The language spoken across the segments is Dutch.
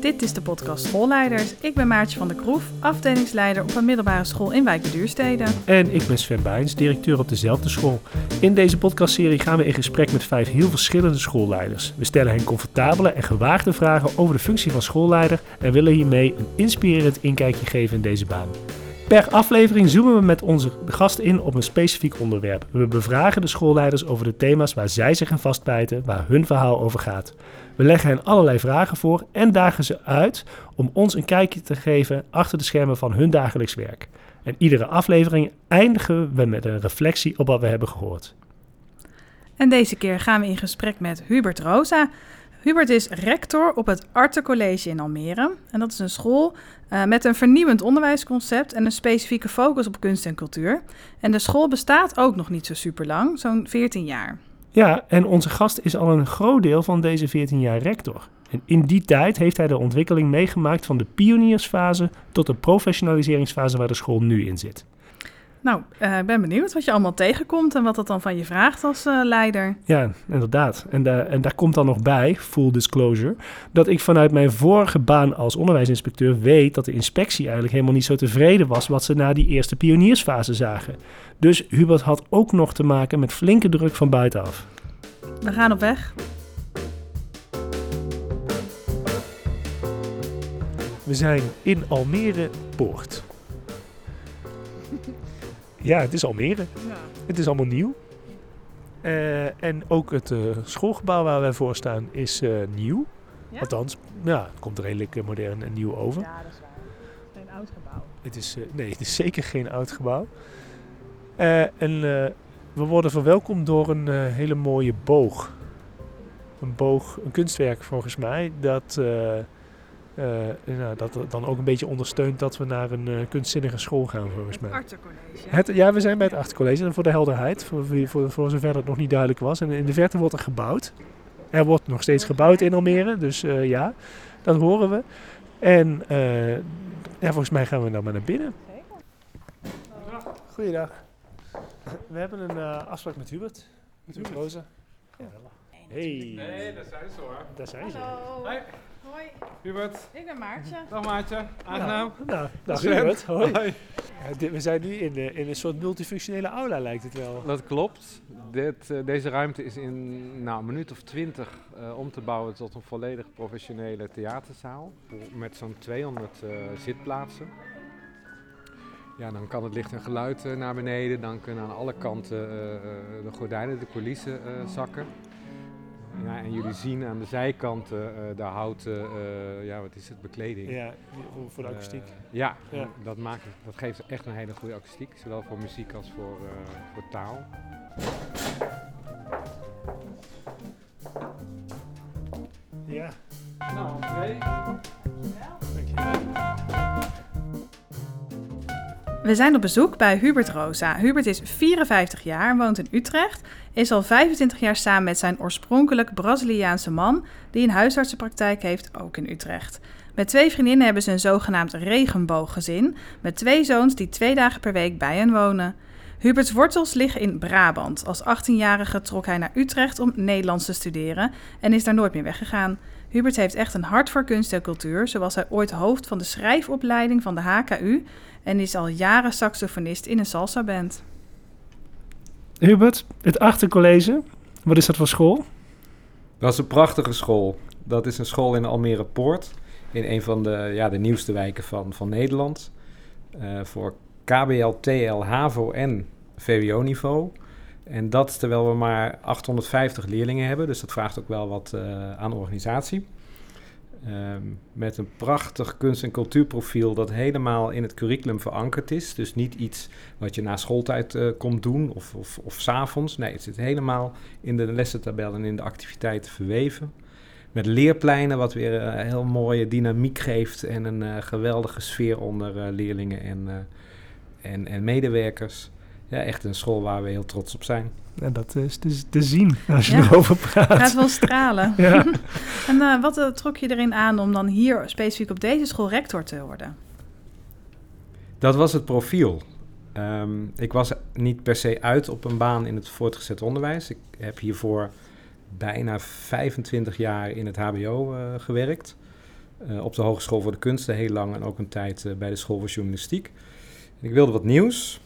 Dit is de podcast Schoolleiders. Ik ben Maartje van der Kroef, afdelingsleider op een middelbare school in Wijk Duurstede. En ik ben Sven Bijns, directeur op dezelfde school. In deze podcastserie gaan we in gesprek met vijf heel verschillende schoolleiders. We stellen hen comfortabele en gewaagde vragen over de functie van schoolleider en willen hiermee een inspirerend inkijkje geven in deze baan. Per aflevering zoomen we met onze gast in op een specifiek onderwerp. We bevragen de schoolleiders over de thema's waar zij zich aan vastbijten, waar hun verhaal over gaat. We leggen hen allerlei vragen voor en dagen ze uit om ons een kijkje te geven achter de schermen van hun dagelijks werk. En iedere aflevering eindigen we met een reflectie op wat we hebben gehoord. En deze keer gaan we in gesprek met Hubert Rosa. Hubert is rector op het Arte College in Almere. En dat is een school uh, met een vernieuwend onderwijsconcept en een specifieke focus op kunst en cultuur. En de school bestaat ook nog niet zo super lang, zo'n 14 jaar. Ja, en onze gast is al een groot deel van deze 14 jaar rector. En in die tijd heeft hij de ontwikkeling meegemaakt van de pioniersfase tot de professionaliseringsfase waar de school nu in zit. Nou, eh, ik ben benieuwd wat je allemaal tegenkomt en wat dat dan van je vraagt als uh, leider. Ja, inderdaad. En, daar en daar komt dan nog bij, full disclosure, dat ik vanuit mijn vorige baan als onderwijsinspecteur weet dat de inspectie eigenlijk helemaal niet zo tevreden was wat ze na die eerste pioniersfase zagen. Dus Hubert had ook nog te maken met flinke druk van buitenaf. We gaan op weg. We zijn in Almere Poort. Ja, het is Almere. Ja. Het is allemaal nieuw. Uh, en ook het uh, schoolgebouw waar wij voor staan is uh, nieuw. Ja? Althans, ja, het komt redelijk modern en nieuw over. Ja, dat is waar. Geen oud gebouw. Het is, nee, het is zeker geen oud gebouw. en we worden verwelkomd door een hele mooie boog. Een boog, een kunstwerk volgens mij, dat nou, dat dan ook een beetje ondersteunt dat we naar een uh, kunstzinnige school gaan, volgens mij. Het ja, we zijn bij het Artecollege. En voor de helderheid, voor, voor, voor zover het nog niet duidelijk was. En in de verte wordt er gebouwd. Er wordt nog steeds gebouwd in Almere, dus uh, ja, dat horen we. En ja, volgens mij gaan we dan maar naar binnen. Zeker. Goeiedag. We hebben een afspraak met Hubert. Met Hubert Rozen. Ja. Hey. Nee, daar zijn ze hoor. Daar zijn ze. Hoi. Hoi. Hubert. Ik ben Maartje. Dag Maartje. Aangenaam. Nou, nou dag Hubert. Hoi. Hoi. Ja, we zijn nu in, de, in een soort multifunctionele aula lijkt het wel. Dat klopt. Dit, uh, deze ruimte is in nou, een minuut of twintig uh, om te bouwen tot een volledig professionele theaterzaal. Met zo'n 200 uh, zitplaatsen. Ja, dan kan het licht en geluid naar beneden. Dan kunnen aan alle kanten de gordijnen, de coulissen zakken. Ja, en jullie zien aan de zijkanten uh, de houten, uh, ja, wat is het, bekleding. Ja, voor de akoestiek. Uh, ja, ja, Dat, maakt, dat geeft echt een hele goede akoestiek, zowel voor muziek als voor, voor taal. Ja. Nou, twee. We zijn op bezoek bij Hubert Rosa. Hubert is 54 jaar, woont in Utrecht, is al 25 jaar samen met zijn oorspronkelijk Braziliaanse man, die een huisartsenpraktijk heeft, ook in Utrecht. Met twee vriendinnen hebben ze een zogenaamd regenbooggezin, met twee zoons die twee dagen per week bij hen wonen. Huberts wortels liggen in Brabant. Als 18-jarige trok hij naar Utrecht om Nederlands te studeren en is daar nooit meer weggegaan. Hubert heeft echt een hart voor kunst en cultuur, zoals hij ooit hoofd van de schrijfopleiding van de HKU en is al jaren saxofonist in een salsa-band. Hubert, het achtercollege, wat is dat voor school? Dat is een prachtige school. Dat is een school in Almere Poort, in een van de, ja, de nieuwste wijken van, van Nederland. Uh, voor KBL, TL, HAVO en VWO-niveau. En dat terwijl we maar 850 leerlingen hebben, dus dat vraagt ook wel wat uh, aan organisatie. Um, met een prachtig kunst- en cultuurprofiel dat helemaal in het curriculum verankerd is. Dus niet iets wat je na schooltijd uh, komt doen of, of, of s'avonds. Nee, het zit helemaal in de lessentabel en in de activiteiten verweven. Met leerpleinen, wat weer een uh, heel mooie dynamiek geeft en een uh, geweldige sfeer onder leerlingen en, en, en medewerkers. Ja, echt een school waar we heel trots op zijn. En dat is dus te zien als je ja. erover praat. Gaat wel stralen. Ja. en uh, wat uh, trok je erin aan om dan hier specifiek op deze school rector te worden? Dat was het profiel. Um, ik was niet per se uit op een baan in het voortgezet onderwijs. Ik heb hiervoor bijna 25 jaar in het HBO uh, gewerkt. Eh, op de Hogeschool voor de Kunsten heel lang en ook een tijd eh, bij de School voor Journalistiek. En ik wilde wat nieuws.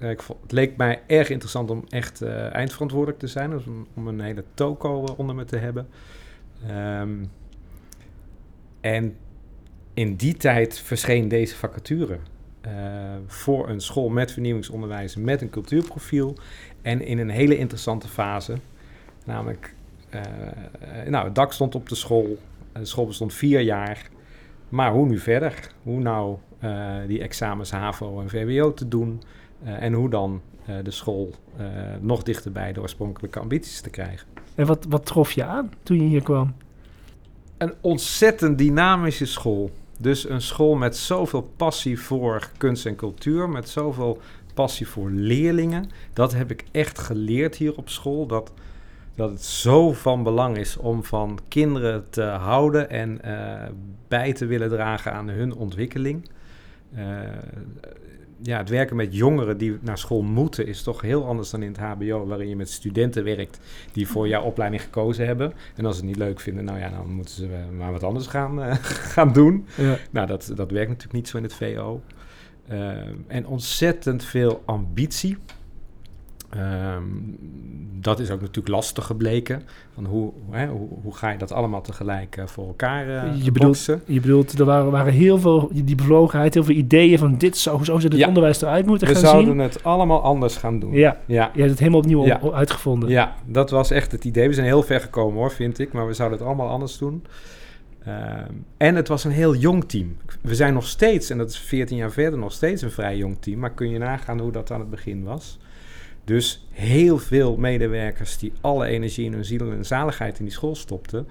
Het leek mij erg interessant om echt eh, eindverantwoordelijk te zijn, dus om, een hele toko eh, onder me te hebben. Ehm, en in die tijd verscheen deze vacature eh, voor een school met vernieuwingsonderwijs, met een cultuurprofiel en in een hele interessante fase. Namelijk, nou, het dak stond op de school, de school bestond vier jaar, maar hoe nu verder? Hoe nou die examens HAVO en VWO te doen en hoe dan eh, de school eh, nog dichter bij de oorspronkelijke ambities te krijgen. En wat, wat trof je aan toen je hier kwam? Een ontzettend dynamische school. Dus een school met zoveel passie voor kunst en cultuur, met zoveel passie voor leerlingen. Dat heb ik echt geleerd hier op school. Dat, dat het zo van belang is om van kinderen te houden en eh, bij te willen dragen aan hun ontwikkeling. Eh, ja, het werken met jongeren die naar school moeten is toch heel anders dan in het HBO, waarin je met studenten werkt die voor jouw opleiding gekozen hebben. En als ze het niet leuk vinden, nou ja, dan moeten ze eh, maar wat anders gaan, eh, gaan doen. Ja. Nou, dat, dat werkt natuurlijk niet zo in het VO. Eh, en ontzettend veel ambitie. Ehm, dat is ook natuurlijk lastig gebleken. Van hoe, hè, hoe, hoe ga je dat allemaal tegelijk eh, voor elkaar eh Je bedoelt-? Je bedoelt, er waren, waren heel veel, die bevlogenheid, heel veel ideeën van dit zo, zo zou het Ja. onderwijs eruit moeten We gaan zouden zien. het allemaal anders gaan doen. Ja, Ja, je hebt het helemaal opnieuw Ja. uitgevonden. ja, dat was echt het idee. We zijn heel ver gekomen hoor, vind ik. Maar we zouden het allemaal anders doen. Ehm, en het was een heel jong team. We zijn nog steeds, en dat is 14 jaar verder, nog steeds een vrij jong team. Maar kun je nagaan hoe dat aan het begin was. Dus heel veel medewerkers die alle energie in hun ziel en zaligheid in die school stopten.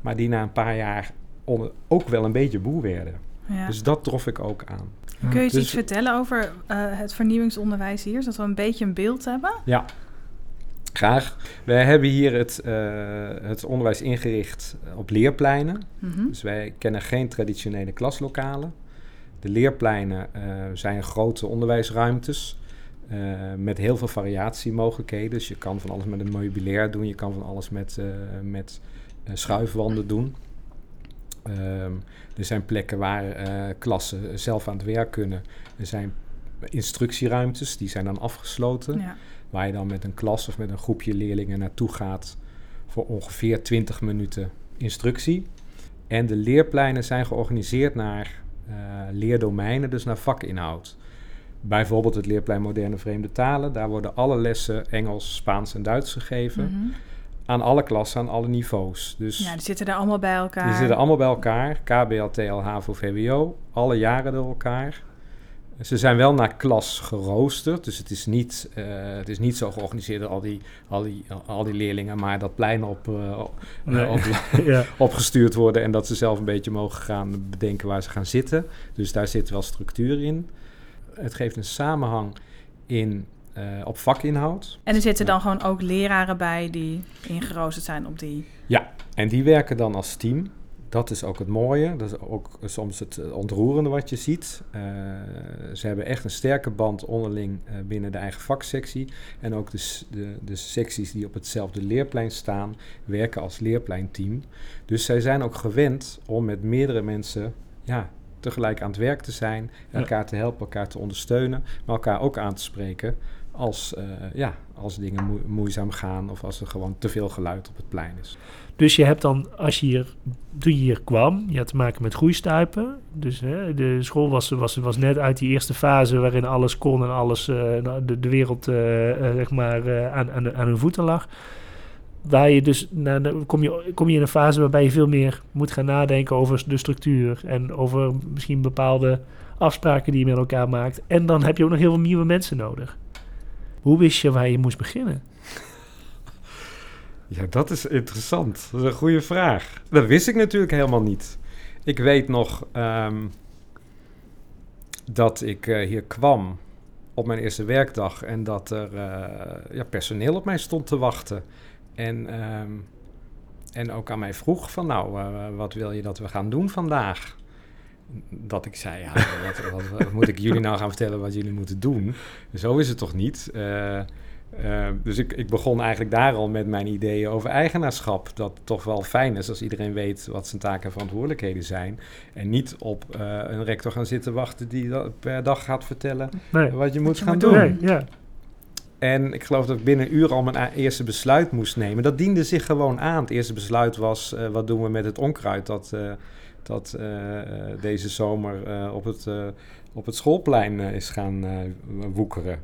Maar die na een paar jaar onder- ook wel een beetje boe werden. Ja. Dus dat trof ik ook aan. Kun je eens dus- iets vertellen over eh, het vernieuwingsonderwijs hier, zodat we een beetje een beeld hebben? Ja, graag. Wij hebben hier het, eh, het onderwijs ingericht op leerpleinen. Mhm. Dus wij kennen geen traditionele klaslokalen. De leerpleinen eh, zijn grote onderwijsruimtes eh, met heel veel variatiemogelijkheden. Dus je kan van alles met een meubilair doen, je kan van alles met, eh, met eh, schuifwanden doen. Ehm, er zijn plekken waar klassen zelf aan het werk kunnen. Er zijn instructieruimtes, die zijn dan afgesloten. Ja. Waar je dan met een klas of met een groepje leerlingen naartoe gaat voor ongeveer 20 minuten instructie. En de leerpleinen zijn georganiseerd naar leerdomeinen, dus naar vakinhoud. Bijvoorbeeld het leerplein Moderne Vreemde Talen. Daar worden alle lessen Engels, Spaans en Duits gegeven. Mhm. Aan alle klassen, aan alle niveaus. Dus ja, die zitten daar allemaal bij elkaar. die zitten allemaal bij elkaar. KBL, TL, HAVO, VWO. Alle jaren door elkaar. Ze zijn wel naar klas geroosterd. Dus het is niet, eh, het is niet zo georganiseerd dat al die, al, die, al die leerlingen maar dat plein op, eh, op- Nee. op, ja. opgestuurd worden. En dat ze zelf een beetje mogen gaan bedenken waar ze gaan zitten. Dus daar zit wel structuur in. Het geeft een samenhang in, eh, op vakinhoud. En er zitten dan gewoon ook leraren bij die ingeroosterd zijn op die... En die werken dan als team. Dat is ook het mooie. Dat is ook soms het eh, ontroerende wat je ziet. Eh, ze hebben echt een sterke band onderling binnen de eigen vaksectie. En ook de, de, de secties die op hetzelfde leerplein staan, werken als leerpleinteam. Dus zij zijn ook gewend om met meerdere mensen ja, tegelijk aan het werk te zijn. Ja. Elkaar te helpen, elkaar te ondersteunen. Maar elkaar ook aan te spreken als, eh, ja, als dingen moe- moeizaam gaan of als er gewoon te veel geluid op het plein is. Dus je hebt dan, als je hier, toen je hier kwam, je had te maken met groeistuipen. Dus hè, de school was, was, was net uit die eerste fase waarin alles kon en alles, eh, nou, de, de wereld eh, zeg maar, aan, aan, aan hun voeten lag. Waar je dus, kom, je, kom je in een fase waarbij je veel meer moet gaan nadenken over de structuur en over misschien bepaalde afspraken die je met elkaar maakt. En dan heb je ook nog heel veel nieuwe mensen nodig. Hoe wist je waar je moest beginnen? Ja, dat is interessant. Dat is een goede vraag. Dat wist ik natuurlijk helemaal niet. Ik weet nog ehm, dat ik eh, hier kwam op mijn eerste werkdag en dat er eh, ja, personeel op mij stond te wachten. En, ehm, en ook aan mij vroeg van nou, eh, wat wil je dat we gaan doen vandaag? Dat ik zei, ja, wat, wat, wat moet ik jullie nou gaan vertellen wat jullie moeten doen? Zo is het toch niet? Eh, Uh, dus ik, ik begon eigenlijk daar al met mijn ideeën over eigenaarschap. Dat het toch wel fijn is als iedereen weet wat zijn taken en verantwoordelijkheden zijn. En niet op uh, een rector gaan zitten wachten die per dag gaat vertellen nee. wat je moet je gaan moet doen. doen. Nee, ja. En ik geloof dat ik binnen een uur al mijn eerste besluit moest nemen. Dat diende zich gewoon aan. Het eerste besluit was, eh, wat doen we met het onkruid dat, eh, dat eh, deze zomer op, het, op het schoolplein is gaan woekeren.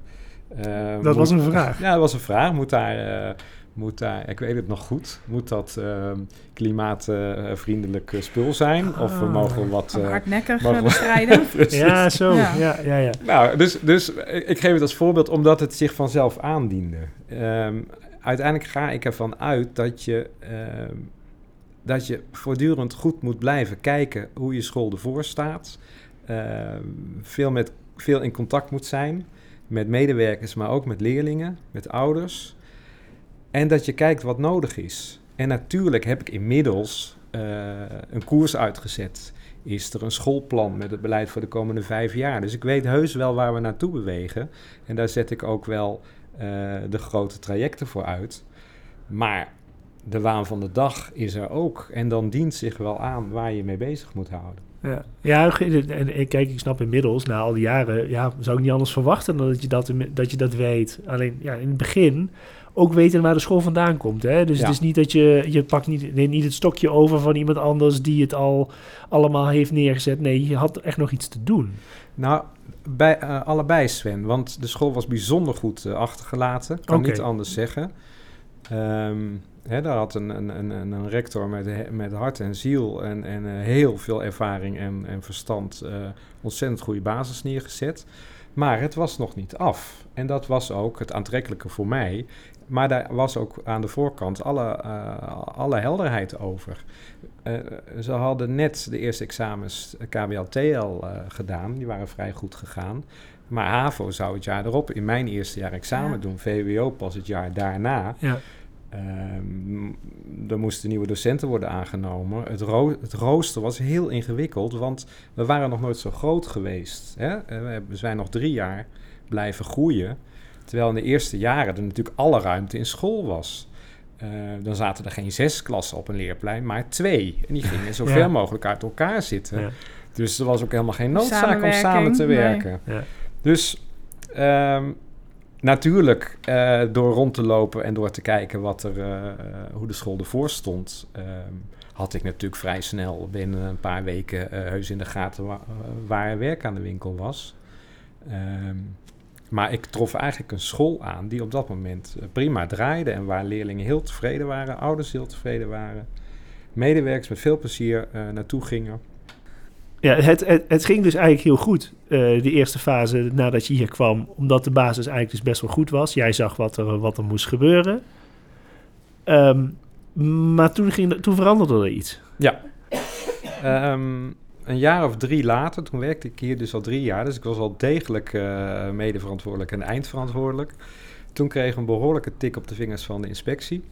Dat was een vraag. Ja, dat was een vraag. Moet daar, moet daar ik weet het nog goed, moet dat eh, klimaatvriendelijk eh, spul zijn? Of we Ah. mogen wat... Eh, hardnekkig wel- bestrijden. Ja, zo. Ja. Ja, ja, ja. Nou, dus, dus ik ik geef het als voorbeeld omdat het zich vanzelf aandiende. Ehm, uiteindelijk ga ik ervan uit dat je, ehm, dat je voortdurend goed moet blijven kijken hoe je school ervoor staat. Ehm, veel, met, veel in contact moet zijn met medewerkers, maar ook met leerlingen, met ouders. En dat je kijkt wat nodig is. En natuurlijk heb ik inmiddels eh, een koers uitgezet is er een schoolplan met het beleid voor de komende vijf jaar. Dus ik weet heus wel waar we naartoe bewegen. En daar zet ik ook wel eh, de grote trajecten voor uit. Maar de waan van de dag is er ook. En dan dient zich wel aan waar je mee bezig moet houden. Ja, ja en kijk, ik snap inmiddels, na al die jaren, ja, zou ik niet anders verwachten dan dat je dat, dat, je dat weet. Alleen, ja, in het begin ook weten waar de school vandaan komt. Hè? Dus Ja. het is niet dat je, je pakt niet, nee, niet het stokje over van iemand anders die het al allemaal heeft neergezet. Nee, je had echt nog iets te doen. Nou, bij, eh, allebei Sven. Want de school was bijzonder goed eh, achtergelaten. Kan Oké. niet anders zeggen. Ehm, hè, daar had een, een, een, een rector met, met hart en ziel en, en eh, heel veel ervaring en, en verstand ontzettend goede basis neergezet. Maar het was nog niet af. En dat was ook het aantrekkelijke voor mij. Maar daar was ook aan de voorkant alle, eh, alle helderheid over. Eh, ze hadden net de eerste examens KBL-TL eh, gedaan. Die waren vrij goed gegaan. Maar HAVO zou het jaar erop in mijn eerste jaar examen Ja. doen. VWO pas het jaar daarna. Ja, Ehm, er moesten nieuwe docenten worden aangenomen. Het, ro- het rooster was heel ingewikkeld, want we waren nog nooit zo groot geweest. Hè? We zijn nog drie jaar blijven groeien. Terwijl in de eerste jaren er natuurlijk alle ruimte in school was. Eh, dan zaten er geen zes klassen op een leerplein, maar twee. En die gingen zo Ja. ver mogelijk uit elkaar zitten. Ja. Dus er was ook helemaal geen noodzaak om samen te nee. werken. Ja. Dus ehm, natuurlijk, eh, door rond te lopen en door te kijken wat er, eh, hoe de school ervoor stond, ehm, had ik natuurlijk vrij snel binnen een paar weken eh, heus in de gaten wa- waar er werk aan de winkel was. Ehm, maar ik trof eigenlijk een school aan die op dat moment eh, prima draaide en waar leerlingen heel tevreden waren, ouders heel tevreden waren, medewerkers met veel plezier eh, naartoe gingen. ja het, het, het ging dus eigenlijk heel goed, eh, de eerste fase nadat je hier kwam. Omdat de basis eigenlijk dus best wel goed was. Jij zag wat er, wat er moest gebeuren. Ehm, maar toen, ging, toen veranderde er iets. Ehm, een jaar of drie later, toen werkte ik hier dus al drie jaar, dus ik was al degelijk eh medeverantwoordelijk en eindverantwoordelijk. Toen kregen we een behoorlijke tik op de vingers van de inspectie.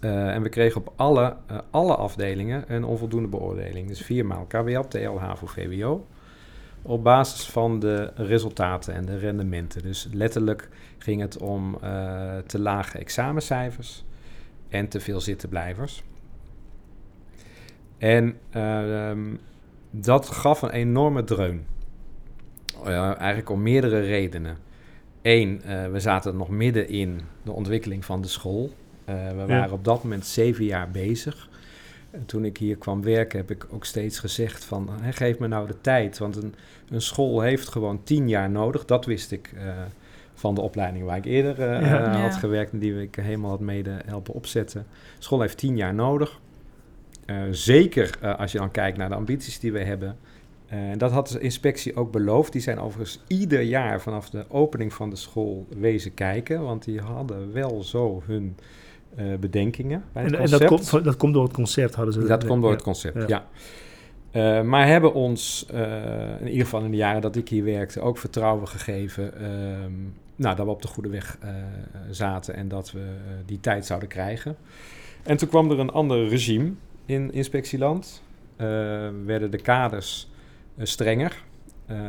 Eh, en we kregen op alle, eh, alle afdelingen een onvoldoende beoordeling. Dus viermaal KWL, TL, HAVO, VWO. Op basis van de resultaten en de rendementen. Dus letterlijk ging het om te lage examencijfers en te veel zittenblijvers. En ehm, dat gaf een enorme dreun. Eh, eigenlijk om meerdere redenen. Eén, eh, we zaten nog midden in de ontwikkeling van de school. Eh, we Ja. waren op dat moment zeven jaar bezig. En toen ik hier kwam werken heb ik ook steeds gezegd van... Hè, geef me nou de tijd, want een, een school heeft gewoon tien jaar nodig. Dat wist ik eh, van de opleiding waar ik eerder eh, Ja. had gewerkt... en die ik helemaal had mede helpen opzetten. School heeft tien jaar nodig. Eh, zeker eh, als je dan kijkt naar de ambities die we hebben. Eh, dat had de inspectie ook beloofd. Die zijn overigens ieder jaar vanaf de opening van de school wezen kijken. Want die hadden wel zo hun bedenkingen bij het En, en dat, komt, dat komt door het concept, hadden ze. Dat komt door ja. het concept, Ja. ja. Maar hebben ons, in ieder geval in de jaren dat ik hier werkte, ook vertrouwen gegeven ehm, nou, dat we op de goede weg zaten en dat we die tijd zouden krijgen. En toen kwam er een ander regime in inspectieland. Eh, werden de kaders eh, strenger. Ehm,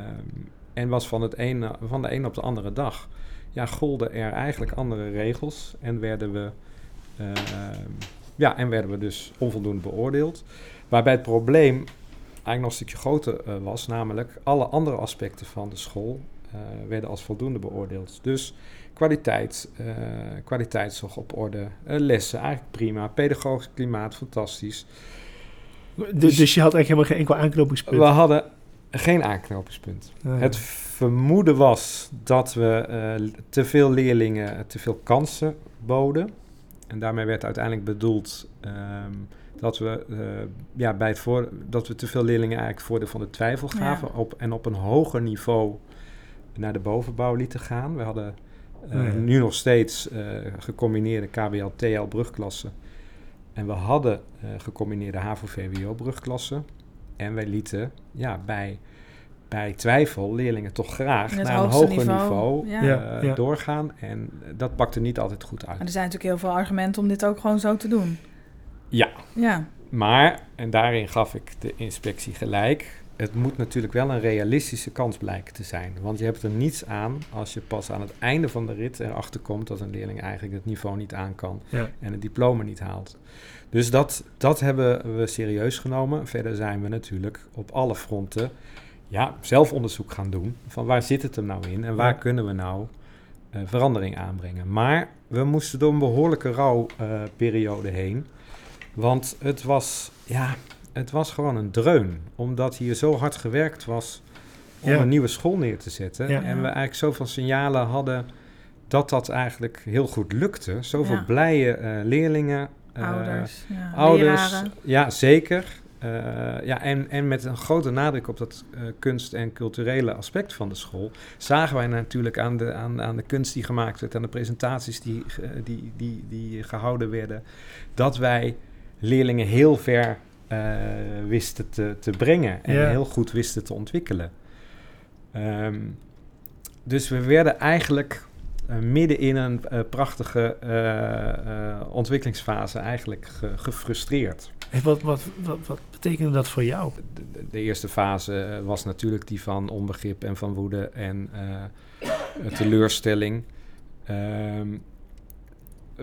en was van, het ene, van de ene op de andere dag ja, golden er eigenlijk andere regels en werden we, eh, ja, en werden we dus onvoldoende beoordeeld. Waarbij het probleem eigenlijk nog een stukje groter eh, was, namelijk alle andere aspecten van de school eh, werden als voldoende beoordeeld. Dus kwaliteit, uh, kwaliteitszorg op orde, lessen eigenlijk prima, pedagogisch klimaat fantastisch. Dus, dus je had eigenlijk helemaal geen enkel aanknopingspunt? We hadden geen aanknopingspunt. Ah, Het vermoeden was dat we eh, te veel leerlingen te veel kansen boden. En daarmee werd uiteindelijk bedoeld ehm, dat we, eh, ja, bij het voor, dat we te veel leerlingen eigenlijk voordeel van de twijfel gaven. Op, en op een hoger niveau naar de bovenbouw lieten gaan. We hadden eh, Oh ja. nu nog steeds eh, gecombineerde KBL-TL brugklassen. En we hadden eh, gecombineerde HAVO-VWO brugklassen. En wij lieten ja, bij, bij twijfel leerlingen toch graag naar een hoger niveau, niveau, ja. Ja, eh, ja. doorgaan. En dat pakte niet altijd goed uit. Maar er zijn natuurlijk heel veel argumenten om dit ook gewoon zo te doen. Ja, Ja, maar, en daarin gaf ik de inspectie gelijk, het moet natuurlijk wel een realistische kans blijken te zijn. Want je hebt er niets aan als je pas aan het einde van de rit erachter komt dat een leerling eigenlijk het niveau niet aan kan Ja. en het diploma niet haalt. Dus dat, dat hebben we serieus genomen. Verder zijn we natuurlijk op alle fronten ja, zelf onderzoek gaan doen. Van waar zit het hem nou in en waar Ja. kunnen we nou eh, verandering aanbrengen. Maar we moesten door een behoorlijke rouwperiode heen. Want het was, ja, het was gewoon een dreun. Omdat hier zo hard gewerkt was om Ja. een nieuwe school neer te zetten. Ja. En we eigenlijk zoveel signalen hadden dat dat eigenlijk heel goed lukte. Zoveel Ja. blije eh, leerlingen. eh, ouders, ja, ouders, leraren. ja, zeker. Eh, ja, en, en met een grote nadruk op dat eh, kunst- en culturele aspect van de school, zagen wij natuurlijk aan de, aan, aan de kunst die gemaakt werd, aan de presentaties die, die, die, die gehouden werden, dat wij leerlingen heel ver wisten te, te brengen en heel goed wisten te ontwikkelen. Ehm, dus we werden eigenlijk eh, midden in een eh, prachtige eh, eh, ontwikkelingsfase eigenlijk ge- gefrustreerd. Hey, wat, wat, wat, wat betekende dat voor jou? De, eerste fase eh, was natuurlijk die van onbegrip en van woede en eh, teleurstelling. Ehm,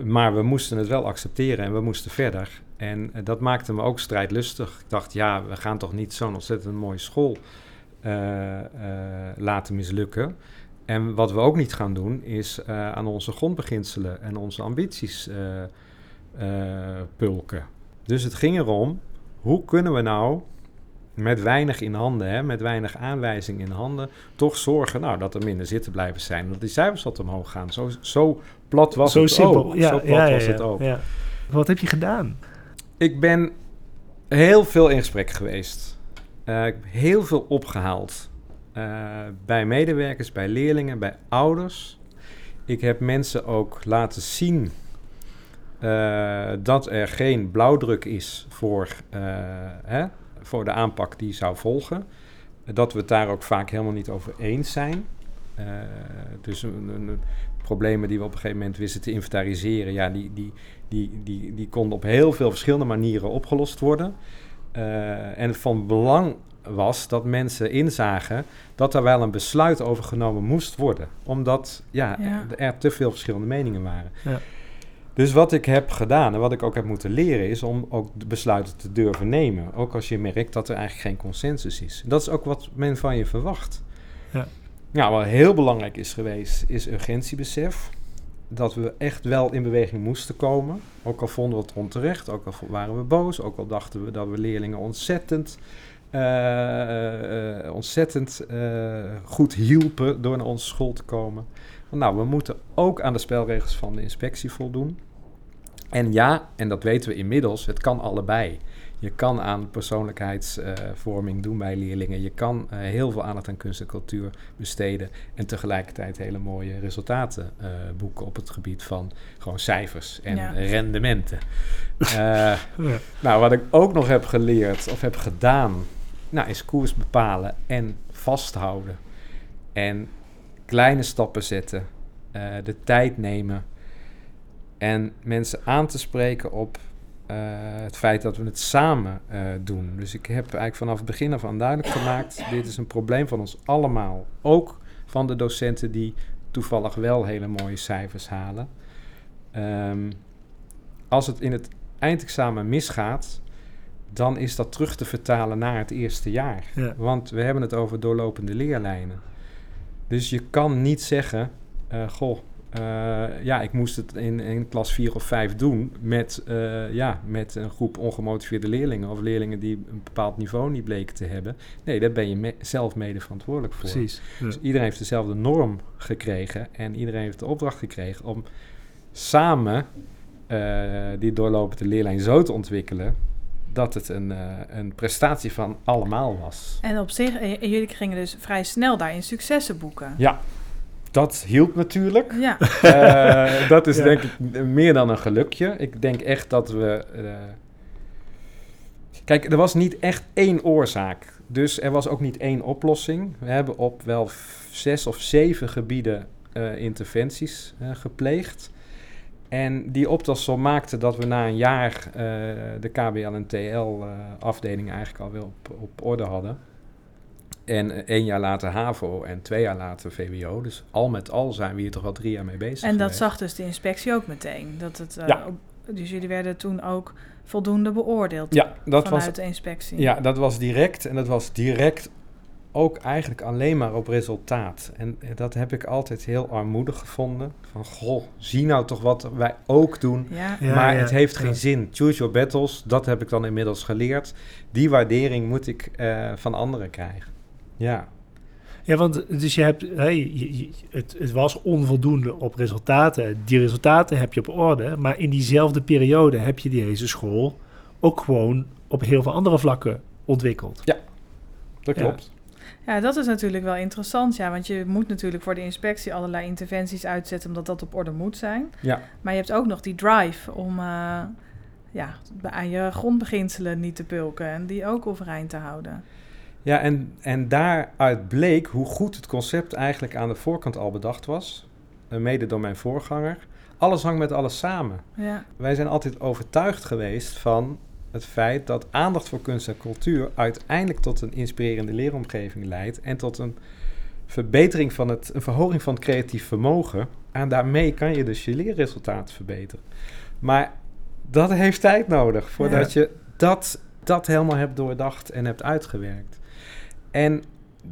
maar we moesten het wel accepteren en we moesten verder. En eh, dat maakte me ook strijdlustig. Ik dacht, ja, we gaan toch niet zo'n ontzettend mooie school eh, eh, laten mislukken. En wat we ook niet gaan doen, is aan onze grondbeginselen en onze ambities pulken. Dus het ging erom, hoe kunnen we nou met weinig in handen, hè, met weinig aanwijzing in handen, toch zorgen nou, dat er minder zitten blijven zijn. Dat die cijfers wat omhoog gaan. Zo, zo plat was Zo het simpel. ook. Ja, zo plat ja, ja, was ja, het ook. ja. Wat heb je gedaan? Ik ben heel veel in gesprek geweest. Eh, ik heb heel veel opgehaald. Eh, bij medewerkers, bij leerlingen, bij ouders. Ik heb mensen ook laten zien eh, dat er geen blauwdruk is voor, hè, voor de aanpak die zou volgen. Dat we het daar ook vaak helemaal niet over eens zijn. Dus een- een problemen die we op een gegeven moment wisten te inventariseren, ja, die, die, die, die, die konden op heel veel verschillende manieren opgelost worden. Eh, en van belang was dat mensen inzagen dat er wel een besluit over genomen moest worden. Omdat ja, Ja. er te veel verschillende meningen waren. Ja. Dus wat ik heb gedaan en wat ik ook heb moeten leren is om ook de besluiten te durven nemen. Ook als je merkt dat er eigenlijk geen consensus is. Dat is ook wat men van je verwacht. Nou, wat heel belangrijk is geweest, is urgentiebesef. Dat we echt wel in beweging moesten komen. Ook al vonden we het onterecht, ook al waren we boos, ook al dachten we dat we leerlingen ontzettend, eh, eh, ontzettend eh, goed hielpen door naar onze school te komen. Nou, we moeten ook aan de spelregels van de inspectie voldoen. En ja, en dat weten we inmiddels, het kan allebei. Je kan aan persoonlijkheidsvorming doen bij leerlingen. Je kan eh, heel veel aandacht aan kunst en cultuur besteden. En tegelijkertijd hele mooie resultaten eh, boeken op het gebied van gewoon cijfers en Ja. rendementen. Eh, Ja. nou, wat ik ook nog heb geleerd of heb gedaan, nou, is koers bepalen en vasthouden. En kleine stappen zetten, de tijd nemen en mensen aan te spreken op eh, het feit dat we het samen eh, doen. Dus ik heb eigenlijk vanaf het begin af aan duidelijk gemaakt, dit is een probleem van ons allemaal. Ook van de docenten die toevallig wel hele mooie cijfers halen. Ehm, als het in het eindexamen misgaat, dan is dat terug te vertalen naar het eerste jaar. Ja. Want we hebben het over doorlopende leerlijnen. Dus je kan niet zeggen, eh, goh, eh, ja, ik moest het in, in klas 4 of 5 doen met, eh, ja, met een groep ongemotiveerde leerlingen of leerlingen die een bepaald niveau niet bleken te hebben. Nee, daar ben je me- zelf mede verantwoordelijk voor. Precies. Ja. Dus iedereen heeft dezelfde norm gekregen en iedereen heeft de opdracht gekregen om samen eh, die doorlopende leerlijn zo te ontwikkelen dat het een, eh, een prestatie van allemaal was. En op zich, en jullie gingen dus vrij snel daarin successen boeken. Ja, dat hielp natuurlijk. Ja, Eh, dat is Ja. denk ik meer dan een gelukje. Ik denk echt dat we. eh, Kijk, er was niet echt één oorzaak. Dus er was ook niet één oplossing. We hebben op wel zes of zeven gebieden eh, interventies gepleegd. En die optelsom maakte dat we na een jaar eh, de KBL en TL-afdeling eigenlijk alweer op, op orde hadden. En één jaar later HAVO en twee jaar later VWO. Dus al met al zijn we hier toch wel drie jaar mee bezig en dat geweest. zag dus de inspectie ook meteen. Dat het, eh, Ja. op- dus jullie werden toen ook voldoende beoordeeld Ja, dat was, vanuit de inspectie. ja, dat was direct. En dat was direct ook eigenlijk alleen maar op resultaat. En dat heb ik altijd heel armoedig gevonden. Van, goh, zie nou toch wat wij ook doen. Ja. Ja, maar ja, het heeft ja. geen zin. Choose your battles, dat heb ik dan inmiddels geleerd. Die waardering moet ik eh, van anderen krijgen. Ja, Ja, want dus je hebt, je- het, het was onvoldoende op resultaten. Die resultaten heb je op orde, maar in diezelfde periode heb je deze school ook gewoon op heel veel andere vlakken ontwikkeld. dat Ja. klopt. ja, dat is natuurlijk wel interessant. Ja, want je moet natuurlijk voor de inspectie allerlei interventies uitzetten, omdat dat op orde moet zijn. Ja. Maar je hebt ook nog die drive om eh, ja, aan je grondbeginselen niet te pulken en die ook overeind te houden. Ja, en, en daaruit bleek hoe goed het concept eigenlijk aan de voorkant al bedacht was. eh, Mede door mijn voorganger. Alles hangt met alles samen. Ja, Wij zijn altijd overtuigd geweest van het feit dat aandacht voor kunst en cultuur uiteindelijk tot een inspirerende leeromgeving leidt en tot een verbetering van het, een verhoging van het creatief vermogen. En daarmee kan je dus je leerresultaten verbeteren. Maar dat heeft tijd nodig voordat je dat, dat helemaal hebt doordacht en hebt uitgewerkt. En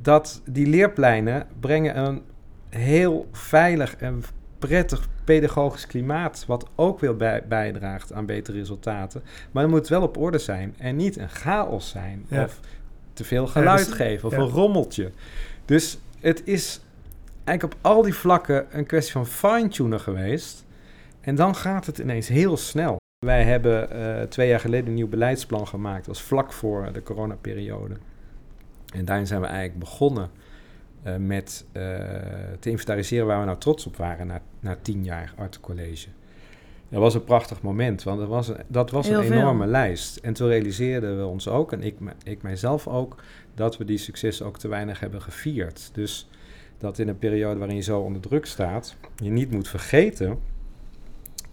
dat die leerpleinen brengen een heel veilig en prettig pedagogisch klimaat, wat ook weer bij, bijdraagt aan betere resultaten. Maar het moet wel op orde zijn en niet een chaos zijn Ja. of te veel geluid dus- geven of ja. een rommeltje. Dus het is eigenlijk op al die vlakken een kwestie van fine-tunen geweest. En dan gaat het ineens heel snel. Wij hebben eh, twee jaar geleden een nieuw beleidsplan gemaakt. Dat was vlak voor de coronaperiode. En daarin zijn we eigenlijk begonnen eh, met eh, te inventariseren waar we nou trots op waren na, na tien jaar Arte College. Dat was een prachtig moment, want dat was een, dat was Heel een veel. enorme lijst. En toen realiseerden we ons ook, en ik, ik mijzelf ook, dat we die successen ook te weinig hebben gevierd. Dus dat in een periode waarin je zo onder druk staat, je niet moet vergeten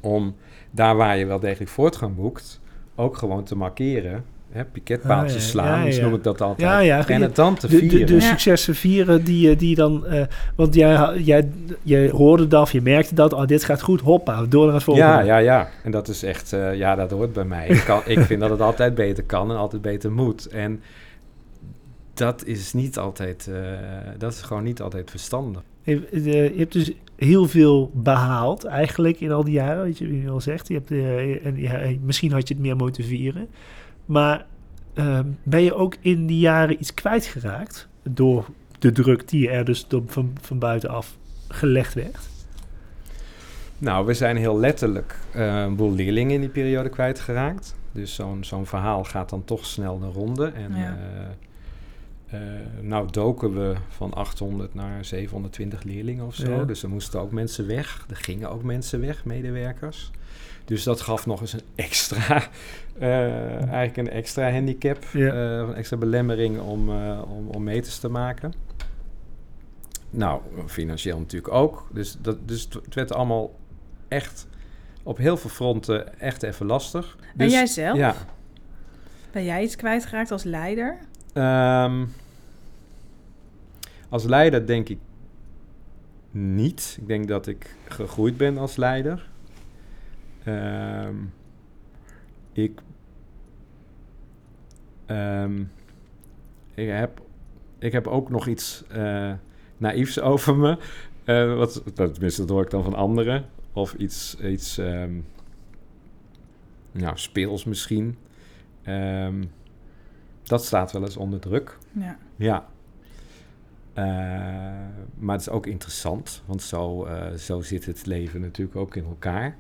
om daar waar je wel degelijk voortgang boekt, ook gewoon te markeren. Hè, piketpaaltjes Ah, ja, slaan, ja, dus ja. noem ik dat altijd. Ja, ja. En het dan te De, de, vieren. de Ja. successen vieren die, eh, die dan... eh, want jij, jij, jij hoorde dat, je merkte dat, oh, dit gaat goed, hoppa, door naar het volgende. Ja, ja, ja. En dat is echt, eh, ja, dat hoort bij mij. Ik, kan, ik vind dat het altijd beter kan en altijd beter moet. En dat is niet altijd, eh, dat is gewoon niet altijd verstandig. Je, je hebt dus heel veel behaald eigenlijk in al die jaren, wat je nu al zegt. Je hebt, en, ja, misschien had je het meer moeten vieren. Maar eh, ben je ook in die jaren iets kwijtgeraakt door de druk die er dus door- van, van buitenaf gelegd werd? Nou, we zijn heel letterlijk eh, een boel leerlingen in die periode kwijtgeraakt. Dus zo'n zo'n verhaal gaat dan toch snel de ronde. En Ja. eh, eh, nou doken we van 800 naar 720 leerlingen of zo. Ja. Dus er moesten ook mensen weg. Er gingen ook mensen weg, medewerkers. Dus dat gaf nog eens een extra, eh, eigenlijk een extra handicap, eh, een extra belemmering om, eh, om, om meters te maken. Nou, financieel natuurlijk ook. Dus, dat, dus het werd allemaal echt op heel veel fronten echt even lastig. en Dus, jij zelf? Ja. Ben jij iets kwijtgeraakt als leider? Ehm, als leider denk ik niet. Ik denk dat ik gegroeid ben als leider. Ehm, ik, ehm, ik, heb, ik heb ook nog iets uh, naïefs over me. Uh, wat, tenminste, dat hoor ik dan van anderen. Of iets, iets um, nou, speels misschien. Dat staat wel eens onder druk. Ja. Ja. Uh, maar het is ook interessant, want zo, uh, zo zit het leven natuurlijk ook in elkaar.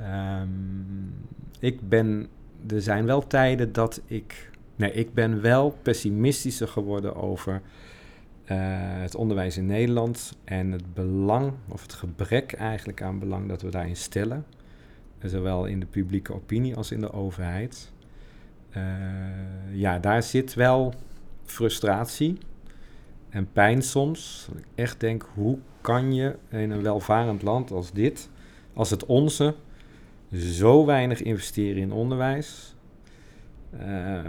Um, ik ben, er zijn wel tijden dat ik, nee, ik ben wel pessimistischer geworden over uh, het onderwijs in Nederland en het belang, of het gebrek eigenlijk aan belang dat we daarin stellen. Zowel in de publieke opinie als in de overheid. Uh, ja, daar zit wel frustratie en pijn soms. Ik echt denk, hoe kan je in een welvarend land als dit, als het onze, zo weinig investeren in onderwijs, uh,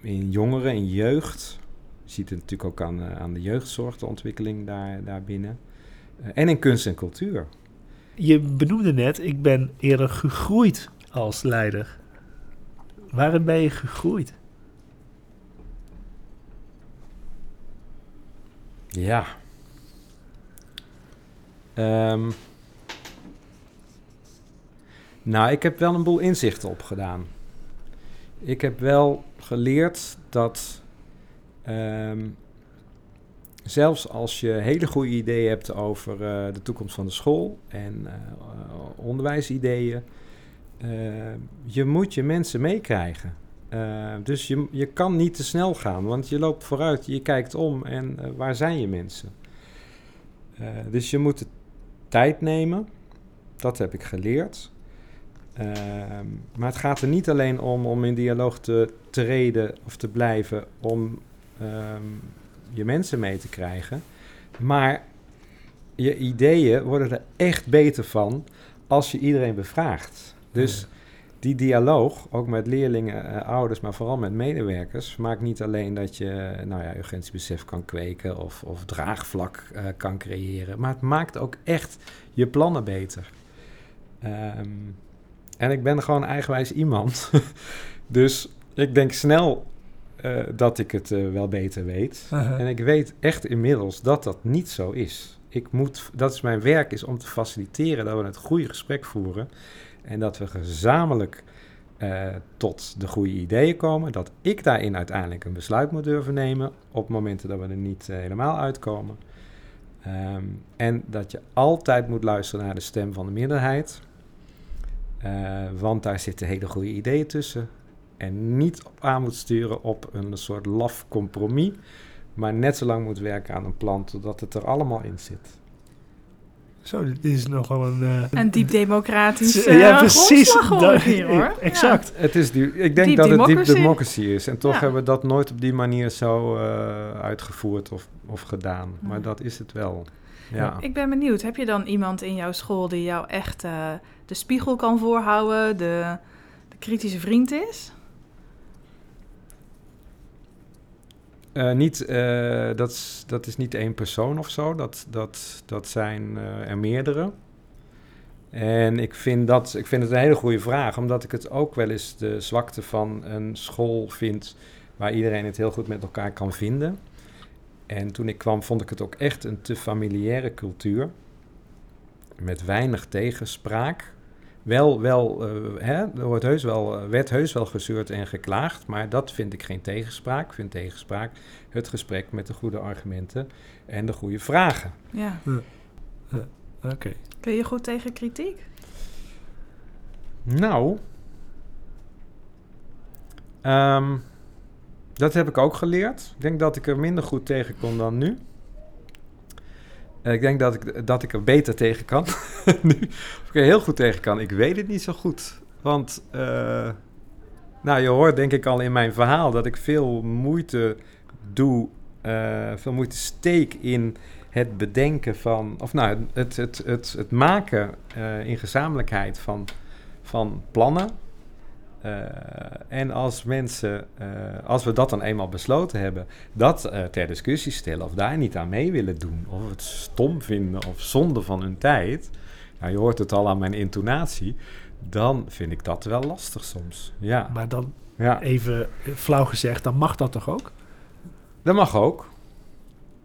in jongeren, in jeugd. Je ziet het natuurlijk ook aan, uh, aan de jeugdzorg, de ontwikkeling daar, daarbinnen. Uh, en in kunst en cultuur. Je benoemde net, ik ben eerder gegroeid als leider. Waarin ben je gegroeid? Ja. Um, nou, ik heb wel een boel inzichten opgedaan. Ik heb wel geleerd dat um, zelfs als je hele goede ideeën hebt over uh, de toekomst van de school en uh, onderwijsideeën, uh, je moet je mensen meekrijgen. Dus je, je kan niet te snel gaan, want je loopt vooruit, je kijkt om en waar zijn je mensen? Dus je moet de tijd nemen, dat heb ik geleerd. Ehm, maar het gaat er niet alleen om om in dialoog te treden of te blijven om um, je mensen mee te krijgen. Maar je ideeën worden er echt beter van als je iedereen bevraagt. Dus... Ja die dialoog, ook met leerlingen, uh, ouders, maar vooral met medewerkers, maakt niet alleen dat je nou ja, urgentiebesef kan kweken of, of draagvlak uh, kan creëren, maar het maakt ook echt je plannen beter. Um, en ik ben gewoon eigenwijs iemand. dus ik denk snel uh, dat ik het wel beter weet. -huh. En ik weet echt inmiddels dat dat niet zo is. Ik moet, dat is mijn werk, is om te faciliteren dat we het goede gesprek voeren. En dat we gezamenlijk uh, tot de goede ideeën komen. Dat ik daarin uiteindelijk een besluit moet durven nemen op momenten dat we er niet helemaal uitkomen. Um, en dat je altijd moet luisteren naar de stem van de minderheid. Uh, want daar zitten hele goede ideeën tussen. En niet op aan moet sturen op een soort laf compromis. Maar net zo lang moet werken aan een plan totdat het er allemaal in zit. Zo, dit is nogal een... Uh, een diep democratisch uh, ja, precies. Dat, hier, hoor. Exact. Ja. Het is die, ik denk deep dat democracy. het diep democracy is. En toch ja. hebben we dat nooit op die manier zo uh, uitgevoerd of, of gedaan. Maar dat is het wel. Ja. Ik ben benieuwd, heb je dan iemand in jouw school die jou echt uh, de spiegel kan voorhouden, de, de kritische vriend is? Uh, niet, uh, dat, is, dat is niet één persoon of zo, dat, dat, dat zijn er meerdere. En ik vind, dat, ik vind het een hele goede vraag, omdat ik het ook wel eens de zwakte van een school vind waar iedereen het heel goed met elkaar kan vinden. En toen ik kwam, vond ik het ook echt een te familiaire cultuur. Met weinig tegenspraak. Wel, wel uh, hè, er wordt heus wel, werd heus wel gezeurd en geklaagd, maar dat vind ik geen tegenspraak. Ik vind tegenspraak het gesprek met de goede argumenten en de goede vragen. Ja. Uh, uh, Oké. Okay. Kun je goed tegen kritiek? Nou, um, dat heb ik ook geleerd. Ik denk dat ik er minder goed tegen kon dan nu. Ik denk dat ik, dat ik er beter tegen kan. nu, of ik er heel goed tegen kan, ik weet het niet zo goed. Want, uh, nou, je hoort denk ik al in mijn verhaal dat ik veel moeite doe, uh, veel moeite steek in het bedenken van, of nou, het, het, het, het maken in gezamenlijkheid van, van plannen. Eh, en als mensen, eh, als we dat dan eenmaal besloten hebben, dat eh, ter discussie stellen of daar niet aan mee willen doen, of het stom vinden of zonde van hun tijd, nou, je hoort het al aan mijn intonatie, dan vind ik dat wel lastig soms. Ja, Maar dan ja. even flauw gezegd, dan mag dat toch ook? dat mag ook.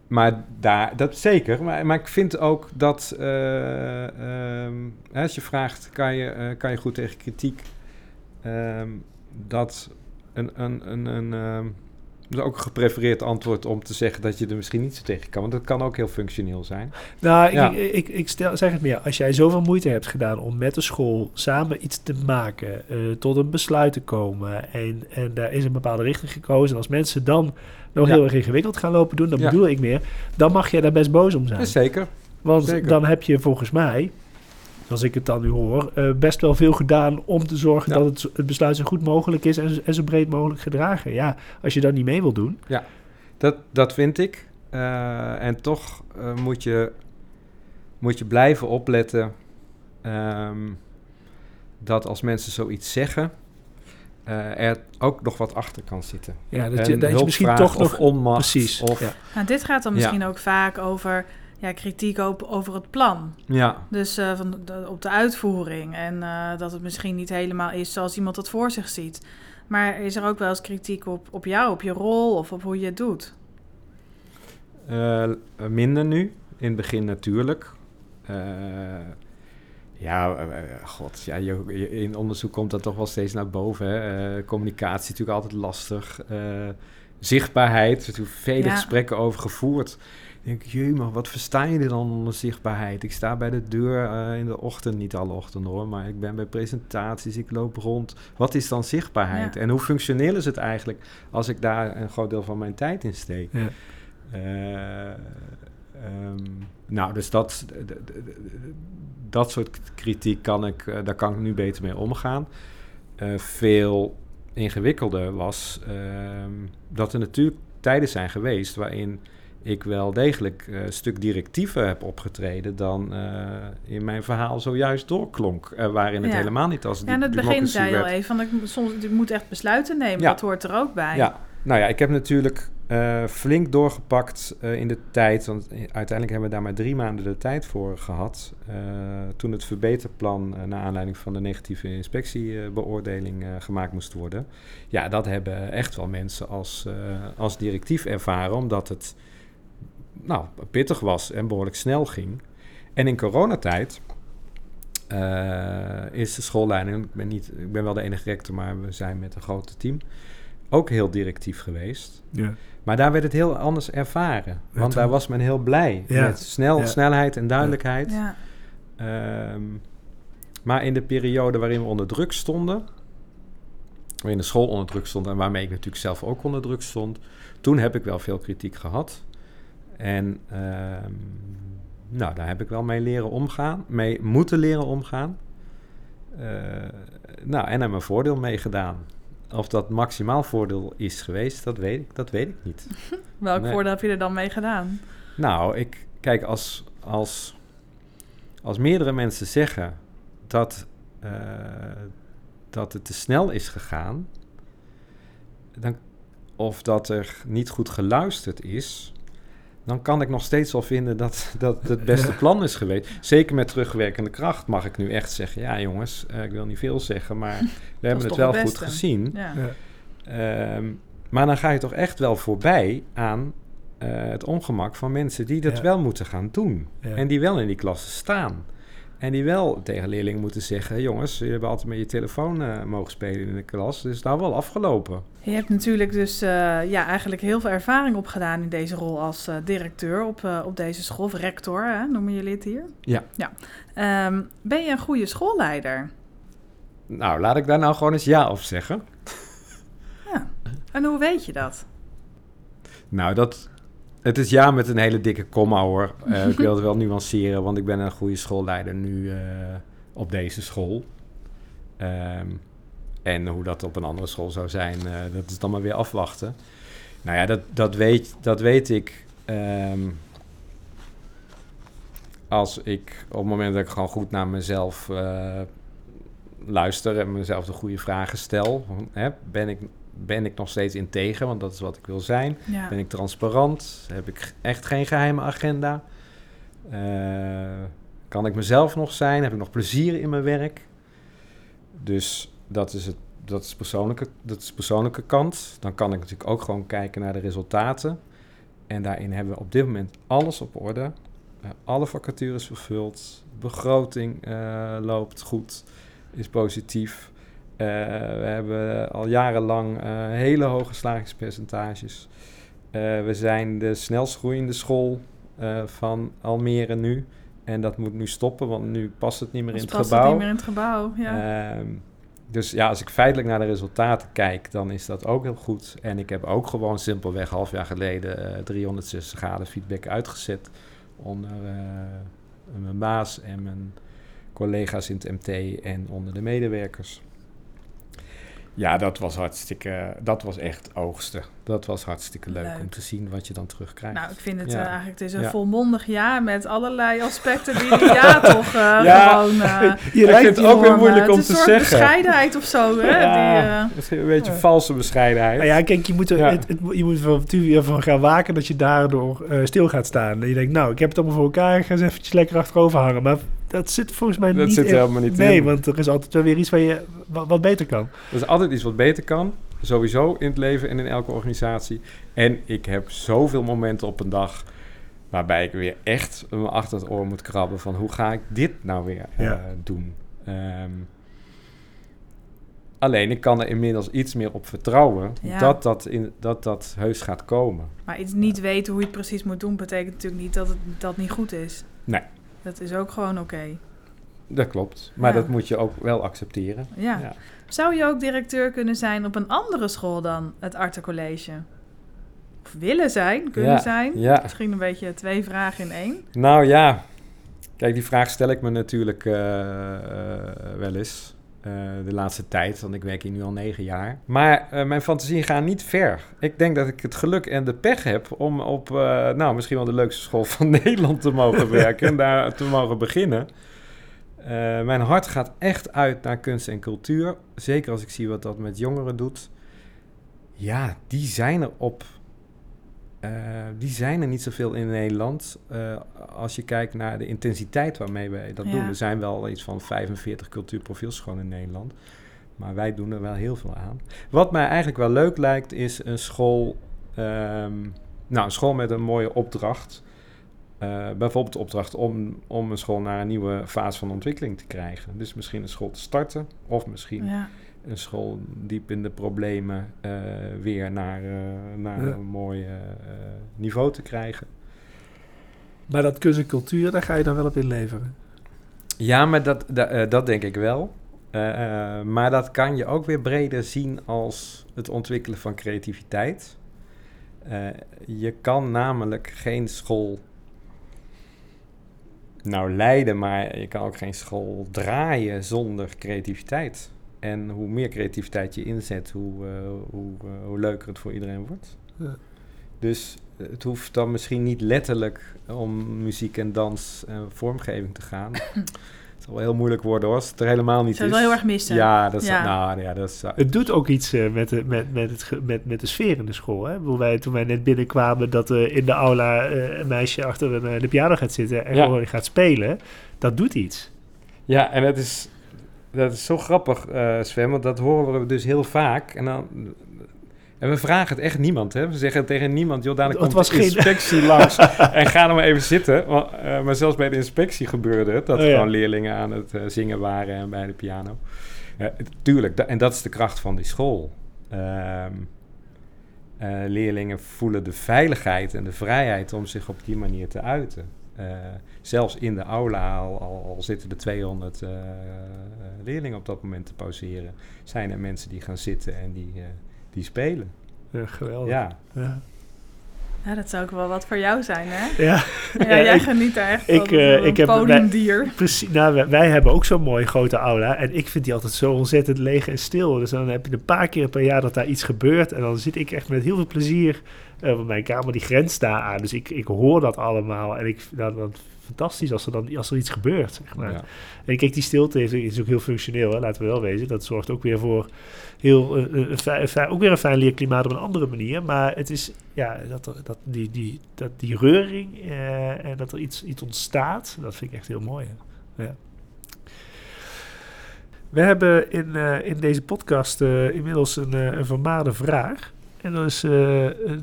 Maar daar, dat zeker. Maar, maar ik vind ook dat eh, ehm, als je vraagt, kan je, kan je goed tegen kritiek? Ehm, dat een, een, een, een, ehm, dat is ook een geprefereerd antwoord om te zeggen dat je er misschien niet zo tegen kan. Want dat kan ook heel functioneel zijn. Nou, ik, Ja. ik, ik, ik stel, zeg het meer. Als jij zoveel moeite hebt gedaan om met de school samen iets te maken, eh, tot een besluit te komen, en, en daar is een bepaalde richting gekozen, en als mensen dan nog Ja. heel erg ingewikkeld gaan lopen doen, dan Ja. bedoel ik meer, dan mag jij daar best boos om zijn. Zeker. Want zeker. dan heb je volgens mij, zoals ik het dan nu hoor, eh, best wel veel gedaan om te zorgen Ja. dat het, het besluit zo goed mogelijk is en, zo- en zo breed mogelijk gedragen. Ja, als je dat niet mee wil doen. Dat, dat vind ik. Eh, en toch eh, moet, je, moet je blijven opletten ehm, dat als mensen zoiets zeggen, eh, er ook nog wat achter kan zitten. Ja, dat, je, dat je misschien toch nog... onmacht. Precies, Of, ja. Nou, dit gaat dan Ja. misschien ook vaak over ja, kritiek op, over het plan. ja. Dus eh, van de, op de uitvoering. En eh, dat het misschien niet helemaal is zoals iemand het voor zich ziet. Maar is er ook wel eens kritiek op, op jou, op je rol of op hoe je het doet? Eh, minder nu. In het begin natuurlijk. Ja, god. Ja, je, je- in onderzoek komt dat toch wel steeds naar boven. Hè? Communicatie is natuurlijk altijd lastig. Zichtbaarheid. Er zijn vele Ja. gesprekken over gevoerd. Ik denk, jee, maar wat versta je er dan onder zichtbaarheid? Ik sta bij de deur eh, in de ochtend, niet alle ochtenden hoor, maar ik ben bij presentaties, ik loop rond. Wat is dan zichtbaarheid? Ja. En hoe functioneel is het eigenlijk als ik daar een groot deel van mijn tijd in steek? Ja. Eh, ehm, nou, dus dat, dat soort kritiek kan ik, eh, daar kan ik nu beter mee omgaan. Eh, veel ingewikkelder was ehm, dat er natuurlijk tijden zijn geweest waarin ik wel degelijk eh, een stuk directiever heb opgetreden dan eh, in mijn verhaal zojuist doorklonk. eh, waarin het Ja. helemaal niet als Ja, aan het begin zei je al even, van, ik, moet- soms, ik moet echt besluiten nemen. Ja. Dat hoort er ook bij. Ja, nou ja, ik heb natuurlijk flink doorgepakt in de tijd. Want uiteindelijk hebben we daar maar drie maanden de tijd voor gehad. eh, toen het verbeterplan, naar aanleiding van de negatieve inspectiebeoordeling, gemaakt moest worden. Ja, dat hebben echt wel mensen als, als directief ervaren, omdat het nou, pittig was en behoorlijk snel ging. En in coronatijd eh, is de schoolleiding, ik ben, niet, ik ben wel de enige rector, maar we zijn met een groot team, ook heel directief geweest. Ja. Maar daar werd het heel anders ervaren. Ja, Want toen- daar was men heel blij Ja. met snel, Ja. snelheid en duidelijkheid. Ja. Ehm, maar in de periode waarin we onder druk stonden, waarin de school onder druk stond en waarmee ik natuurlijk zelf ook onder druk stond, toen heb ik wel veel kritiek gehad. En ehm, nou, daar heb ik wel mee leren omgaan, mee moeten leren omgaan. Eh, nou, en er mijn voordeel mee gedaan. Of dat maximaal voordeel is geweest, dat weet ik, dat weet ik niet. Welk Nee. voordeel heb je er dan mee gedaan? Nou, ik kijk als, als, als meerdere mensen zeggen dat, eh, dat het te snel is gegaan, dan, of dat er niet goed geluisterd is, dan kan ik nog steeds wel vinden dat dat het beste plan is geweest. Zeker met terugwerkende kracht mag ik nu echt zeggen, ja jongens, eh, ik wil niet veel zeggen, maar we hebben het wel het goed gezien. Ja. Ja. Ehm, maar dan ga je toch echt wel voorbij aan eh, het ongemak van mensen die dat Ja. wel moeten gaan doen. Ja. En die wel in die klassen staan. En die wel tegen leerlingen moeten zeggen... jongens, je hebt altijd met je telefoon eh, mogen spelen in de klas. Dus nou wel afgelopen. Je hebt natuurlijk dus eh, ja, eigenlijk heel veel ervaring opgedaan in deze rol als eh, directeur op, eh, op deze school, of rector hè, noemen jullie het hier. Ja. ja. Ehm, ben je een goede schoolleider? Nou, laat ik daar nou gewoon eens ja op zeggen. Ja. En hoe weet je dat? Nou, dat... Het is ja met een hele dikke komma hoor. Ik wil het wel nuanceren, want ik ben een goede schoolleider nu op deze school. Ehm, en hoe dat op een andere school zou zijn, eh, dat is dan maar weer afwachten. Nou ja, dat, dat, weet, dat weet ik. ehm, als ik op het moment dat ik gewoon goed naar mezelf eh, luister en mezelf de goede vragen stel. Hè, ben, ik, ben ik nog steeds integer, want dat is wat ik wil zijn? Ja. Ben ik transparant? Heb ik echt geen geheime agenda? Eh, kan ik mezelf nog zijn? Heb ik nog plezier in mijn werk? Dus dat is, het, dat is, persoonlijke, dat is persoonlijke kant. Dan kan ik natuurlijk ook gewoon kijken naar de resultaten. En daarin hebben we op dit moment alles op orde. Eh, alle vacatures vervuld. Begroting eh, loopt goed, is positief. Eh, we hebben al jarenlang hele hoge slagingspercentages. We zijn de snelst groeiende school van Almere nu. En dat moet nu stoppen, want nu past het niet meer in het past het gebouw. niet meer in het gebouw. Ja. Dus ja, als ik feitelijk naar de resultaten kijk, dan is dat ook heel goed. En ik heb ook gewoon simpelweg half jaar geleden eh, 360 graden feedback uitgezet onder eh, mijn baas en mijn collega's in het MT en onder de medewerkers. Ja, dat was hartstikke, dat was echt oogsten. Dat was hartstikke leuk, Leuk. om te zien wat je dan terugkrijgt. Nou, ik vind het Ja. eh, eigenlijk het is een Ja. volmondig jaar met allerlei aspecten die ja toch eh, Ja. gewoon... eh, Je ik lijkt het ook weer moeilijk om het te is een soort zeggen. bescheidenheid of zo, hè? Ja, Die, eh, misschien een beetje valse bescheidenheid. Nou ja, kijk, je moet er, Ja. het, het- je moet er van, natuurlijk van gaan waken dat je daardoor eh, stil gaat staan. En je denkt, nou, ik heb het allemaal voor elkaar, ik ga eens eventjes lekker achterover hangen. Maar dat zit volgens mij Dat niet zit echt- helemaal niet Nee, in. want er is altijd wel weer iets waar je, wat, wat beter kan. Er is altijd iets wat beter kan. Sowieso in het leven en in elke organisatie. En ik heb zoveel momenten op een dag waarbij ik weer echt me achter het oor moet krabben van hoe ga ik dit nou weer eh, doen. Ehm, alleen ik kan er inmiddels iets meer op vertrouwen Ja. dat, dat, in, dat dat heus gaat komen. Maar iets niet weten hoe je het precies moet doen, betekent natuurlijk niet dat het dat niet goed is. Nee. Dat is ook gewoon oké. Dat klopt. Maar Ja. dat moet je ook wel accepteren. Ja. Ja. Zou je ook directeur kunnen zijn op een andere school dan het Arte College? Of willen zijn, kunnen Ja, zijn? ja. Misschien een beetje twee vragen in één. Nou ja, kijk, die vraag stel ik me natuurlijk eh, eh, wel eens. Eh, de laatste tijd, want ik werk hier nu al negen jaar. Maar eh, mijn fantasieën gaan niet ver. Ik denk dat ik het geluk en de pech heb om op, eh, nou, misschien wel de leukste school van Nederland te mogen werken en daar te mogen beginnen. Mijn hart gaat echt uit naar kunst en cultuur. Zeker als ik zie wat dat met jongeren doet. Ja, die zijn er op eh, die zijn er niet zoveel in Nederland. Eh, als je kijkt naar de intensiteit waarmee wij dat Ja. doen. Er zijn wel iets van 45 cultuurprofielscholen in Nederland. Maar wij doen er wel heel veel aan. Wat mij eigenlijk wel leuk lijkt, is een school. ehm, nou, een school met een mooie opdracht. Eh, bijvoorbeeld de opdracht om, om een school naar een nieuwe fase van ontwikkeling te krijgen. Dus misschien een school te starten, of misschien Ja. Een school diep in de problemen eh, weer naar, eh, naar Ja. een mooi eh, niveau te krijgen. Maar dat kunst en cultuur, daar ga je dan wel op inleveren. Ja, maar dat, da- eh, dat denk ik wel. Maar dat kan je ook weer breder zien als het ontwikkelen van creativiteit. Je kan namelijk geen school nou leiden, maar je kan ook geen school draaien zonder creativiteit. En hoe meer creativiteit je inzet, hoe, eh, hoe, eh, hoe leuker het voor iedereen wordt. Ja. Dus het hoeft dan misschien niet letterlijk om muziek en dans en vormgeving te gaan. het zal wel heel moeilijk worden hoor, als het er helemaal niet Zou is. het wel heel erg missen. Ja, dat is, Ja. Nou, ja, dat is, Het doet ook iets eh, met, de, met, met, het, ge- met, met de sfeer in de school. Hè? Ik bedoel, wij, toen wij net binnenkwamen dat eh, in de aula eh, een meisje achter een, eh, de piano gaat zitten en Ja. gewoon gaat spelen. Dat doet iets. Ja, en dat is, dat is zo grappig, eh Sven, want dat horen we dus heel vaak. En, dan, en we vragen het echt niemand, hè. We zeggen tegen niemand, joh, dadelijk komt was de geen- inspectie langs en ga er maar even zitten. Want, eh, maar zelfs bij de inspectie gebeurde het, dat Oh, ja. gewoon leerlingen aan het eh, zingen waren en bij de piano. Tuurlijk, da- en dat is de kracht van die school. Ehm, eh, leerlingen voelen de veiligheid en de vrijheid om zich op die manier te uiten. Eh, zelfs in de aula, al, al, al zitten er 200 eh, leerlingen op dat moment te pauzeren, zijn er mensen die gaan zitten en die, eh, die spelen. Ja, geweldig. Ja, Ja. Ja, dat zou ook wel wat voor jou zijn, hè? Ja, Ja, Ja, jij ik- geniet daar echt ik, van. eh, een ik heb- podiumdier. precies. Nou, wij, wij hebben ook zo'n mooie grote aula. En ik vind die altijd zo ontzettend leeg en stil. Dus dan heb je een paar keer per jaar dat daar iets gebeurt. En dan zit ik echt met heel veel plezier. Eh, want mijn kamer die grenst daar aan. Dus ik, ik hoor dat allemaal. En ik, dan, dan fantastisch als er dan als er iets gebeurt. Zeg maar. Ja. En kijk, die stilte is, is ook heel functioneel, hè, laten we wel wezen. Dat zorgt ook weer voor heel, eh, een fi- fi- ook weer een fijn leerklimaat op een andere manier. Maar het is, ja, dat, er, dat, die, die, dat die reuring eh, en dat er iets, iets ontstaat, dat vind ik echt heel mooi. Ja. We hebben in, eh, in deze podcast eh, inmiddels een, eh, een vermaarde vraag. En dat is eh,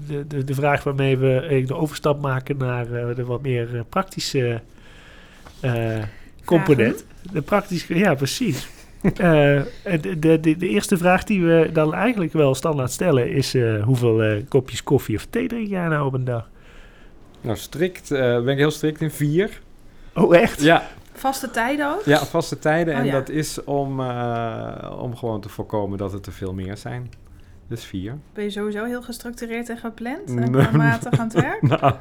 de, de, de vraag waarmee we eh, de overstap maken naar eh, de wat meer eh, praktische eh, component. De praktische, ja, precies. Eh, de, de, de, de eerste vraag die we dan eigenlijk wel standaard stellen is: eh, hoeveel eh, kopjes koffie of thee drink jij nou op een dag? Nou, strikt, eh, ben ik heel strikt in vier. Oh, echt? Ja, Vaste tijden ook? ja vaste tijden. Oh, en ja. dat is om, eh, om gewoon te voorkomen dat het er veel meer zijn. Dus vier. Ben je sowieso heel gestructureerd en gepland? En planmatig aan het werk? Nou,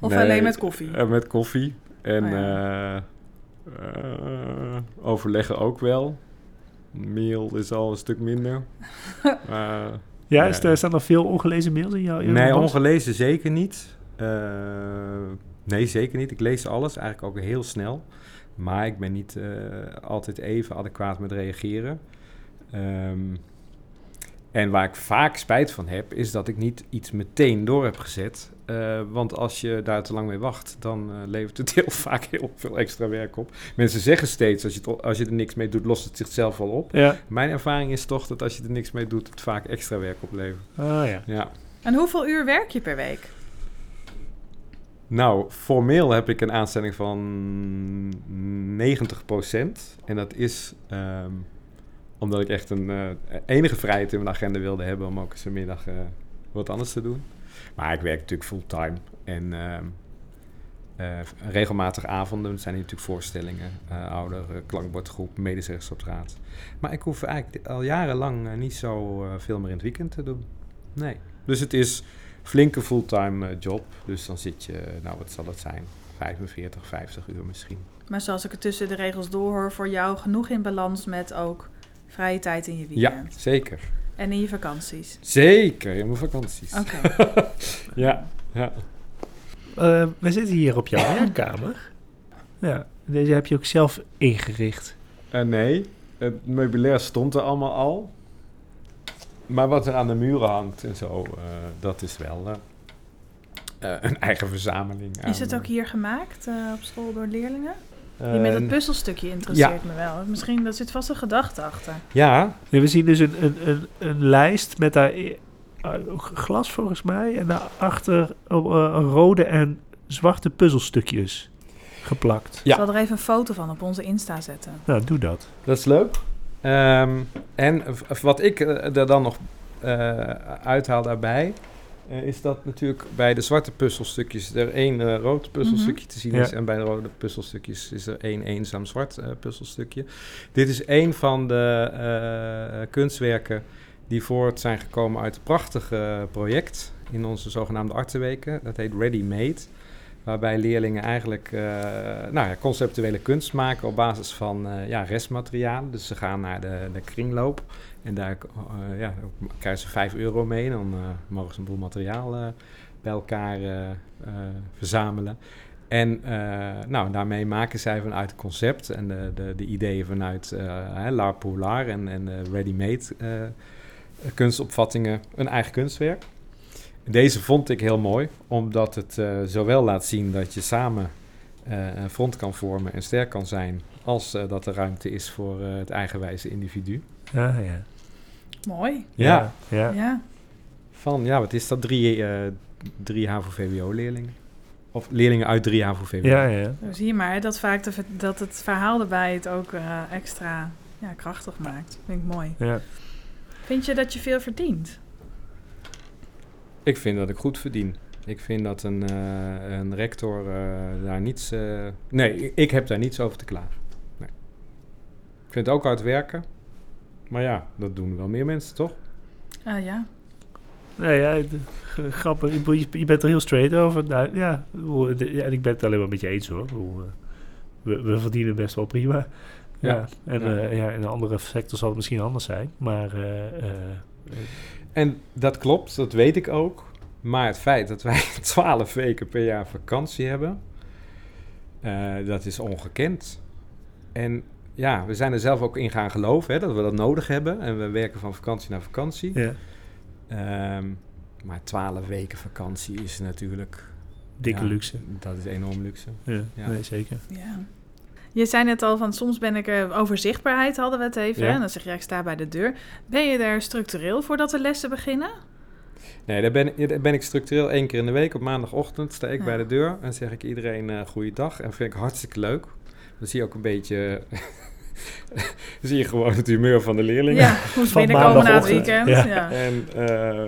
Of nee, alleen met koffie? eh, met koffie. En Oh, eh, eh, overleggen ook wel. Mail is al een stuk minder. Eh, Ja, is er, staan er veel ongelezen mails in jouw in jouw nee, ongelezen zeker niet. Eh, nee, zeker niet. Ik lees alles eigenlijk ook heel snel. Maar ik ben niet eh, altijd even adequaat met reageren. Ehm, en waar ik vaak spijt van heb, is dat ik niet iets meteen door heb gezet. Eh, want als je daar te lang mee wacht, dan eh, levert het heel vaak heel veel extra werk op. Mensen zeggen steeds, als je, het, als je er niks mee doet, lost het zichzelf wel op. Ja. Mijn ervaring is toch dat als je er niks mee doet, het vaak extra werk oplevert. Ah ja. Ja. En hoeveel uur werk je per week? Nou, formeel heb ik een aanstelling van 90%. En dat is ehm, omdat ik echt een eh, enige vrijheid in mijn agenda wilde hebben om ook eens een middag eh, wat anders te doen. Maar ik werk natuurlijk fulltime. En ehm, eh, regelmatig avonden zijn hier natuurlijk voorstellingen. ouder, klankbordgroep, medezeggenschapsraad. Maar ik hoef eigenlijk al jarenlang niet zo veel meer in het weekend te doen. Nee. Dus het is flinke fulltime job. Dus dan zit je, nou wat zal het zijn, 45, 50 uur misschien. Maar zoals ik het tussen de regels doorhoor, voor jou genoeg in balans met ook vrije tijd in je Ja, weekend. zeker. En in je vakanties. Zeker, in mijn vakanties. Oké. Ja, ja. Eh, we zitten hier op jouw werkkamer. Ja, deze heb je ook zelf ingericht. Eh, nee, het meubilair stond er allemaal al. Maar wat er aan de muren hangt en zo, eh, dat is wel een eigen verzameling. Is aan, het ook hier gemaakt eh, op school door leerlingen? Die met het puzzelstukje interesseert me wel. Misschien, daar zit vast een gedachte achter. Ja, Ja, we zien dus een, een, een, een lijst met daar eh, ook glas volgens mij. En daarachter eh, rode en zwarte puzzelstukjes geplakt. Ja. Ik zal er even een foto van op onze Insta zetten. Nou, doe dat. dat is leuk. Ehm, en wat ik eh, er dan nog eh, uithaal daarbij, eh, is dat natuurlijk bij de zwarte puzzelstukjes er één eh, rood puzzelstukje te zien is. Ja. En bij de rode puzzelstukjes is er één eenzaam zwart eh, puzzelstukje. Dit is één van de kunstwerken die voort zijn gekomen uit een prachtig project in onze zogenaamde artenweken. Dat heet Ready Made. Waarbij leerlingen eigenlijk eh, nou ja, conceptuele kunst maken op basis van eh, ja, restmaterialen. Dus ze gaan naar de, de kringloop en daar ja, krijgen ze 5 euro mee. Dan mogen ze een boel materiaal bij elkaar verzamelen. En nou, daarmee maken zij vanuit het concept en de, de, de ideeën vanuit L'Art pour en, en ready-made kunstopvattingen een eigen kunstwerk. Deze vond ik heel mooi, omdat het eh, zowel laat zien dat je samen eh, een front kan vormen en sterk kan zijn, als eh, dat er ruimte is voor eh, het eigenwijze individu. Ja, ja. Mooi. Ja. ja. Ja. Van, ja, wat is dat? Drie, eh drie HAVO-VWO-leerlingen. Of leerlingen uit drie HAVO-VWO. Ja, ja. Zie je maar hè, dat, vaak de, dat het verhaal erbij het ook eh, extra ja, krachtig maakt. Vind ik mooi. ja. Vind je dat je veel verdient? Ik vind dat ik goed verdien. Ik vind dat een, eh, een rector eh, daar niets... eh, nee, ik- heb daar niets over te klagen. Nee. Ik vind het ook hard werken. Maar ja, dat doen wel meer mensen, toch? Ah ja. Nee, ja, grappig. Je- bent er heel straight over. Nou, ja, en ik ben het alleen maar met je eens hoor. We, we verdienen best wel prima. Ja. Ja. En Ja. eh, ja, in een andere sector zal het misschien anders zijn. Maar eh, eh, En dat klopt, dat weet ik ook. Maar het feit dat wij twaalf weken per jaar vakantie hebben... Eh, dat is ongekend. En ja, we zijn er zelf ook in gaan geloven hè, dat we dat nodig hebben. En we werken van vakantie naar vakantie. Ja, Ehm, maar twaalf weken vakantie is natuurlijk... dikke ja, luxe. Dat is enorm luxe. Ja, Ja. Nee, zeker. Ja. Je zei net al van soms ben ik er over zichtbaarheid hadden we het even. Ja. En dan zeg je ja, ik sta bij de deur. Ben je daar structureel voordat de lessen beginnen? Nee, daar ben, daar ben ik structureel één keer in de week. Op maandagochtend sta ik Ja. bij de deur en zeg ik iedereen eh goeiedag. En vind ik hartstikke leuk. Dan zie je ook een beetje... dan zie je gewoon het humeur van de leerlingen. Ja, hoe Van binnenkomen na het maandagochtend. weekend. Ja. Ja. En, eh,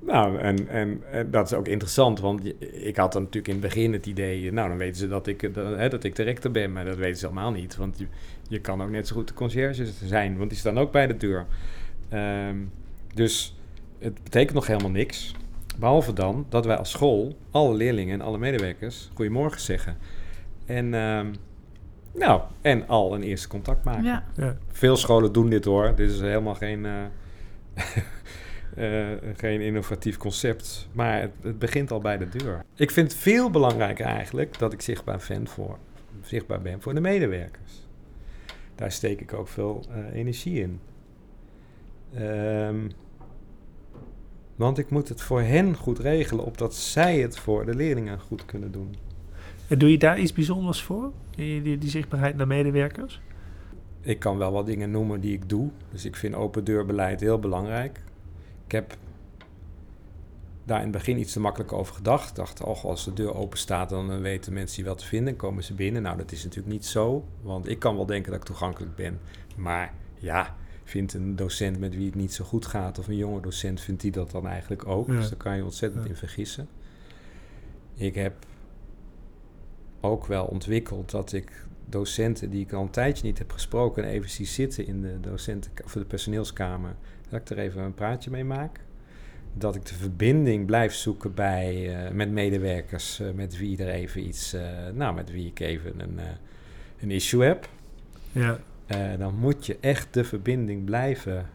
nou, en, en, en dat is ook interessant, want ik had dan natuurlijk in het begin het idee, nou dan weten ze dat ik, eh, dat, hè, dat ik de rector ben, maar dat weten ze allemaal niet, want je, je kan ook net zo goed de conciërge zijn, want die staan ook bij de deur. Ehm, dus het betekent nog helemaal niks, behalve dan dat wij als school, alle leerlingen en alle medewerkers, goedemorgen zeggen. En, ehm, nou, en al een eerste contact maken. Ja. Ja. Veel scholen doen dit hoor. Dit is helemaal geen, eh, eh, geen innovatief concept. Maar het, het begint al bij de deur. Ik vind het veel belangrijker eigenlijk dat ik zichtbaar ben voor, zichtbaar ben voor de medewerkers. Daar steek ik ook veel eh, energie in. Ehm, want ik moet het voor hen goed regelen, opdat zij het voor de leerlingen goed kunnen doen. En doe je daar iets bijzonders voor? Die, die, die zichtbaarheid naar medewerkers? Ik kan wel wat dingen noemen die ik doe. Dus ik vind open deurbeleid heel belangrijk. Ik heb daar in het begin iets te makkelijk over gedacht. Ik dacht, oh, als de deur open staat, dan eh, weten mensen die wel te vinden. komen ze binnen. Nou, dat is natuurlijk niet zo. Want ik kan wel denken dat ik toegankelijk ben. Maar ja, vindt een docent met wie het niet zo goed gaat... of een jonge docent, vindt die dat dan eigenlijk ook. Ja. Dus daar kan je ontzettend Ja. in vergissen. Ik heb ook wel ontwikkeld dat ik docenten die ik al een tijdje niet heb gesproken... even zie zitten in de, docenten, of de personeelskamer... dat ik er even een praatje mee maak. Dat ik de verbinding blijf zoeken bij, eh, met medewerkers... eh, met wie er even iets... eh, nou, met wie ik even een, een issue heb. Ja. Dan moet je echt de verbinding blijven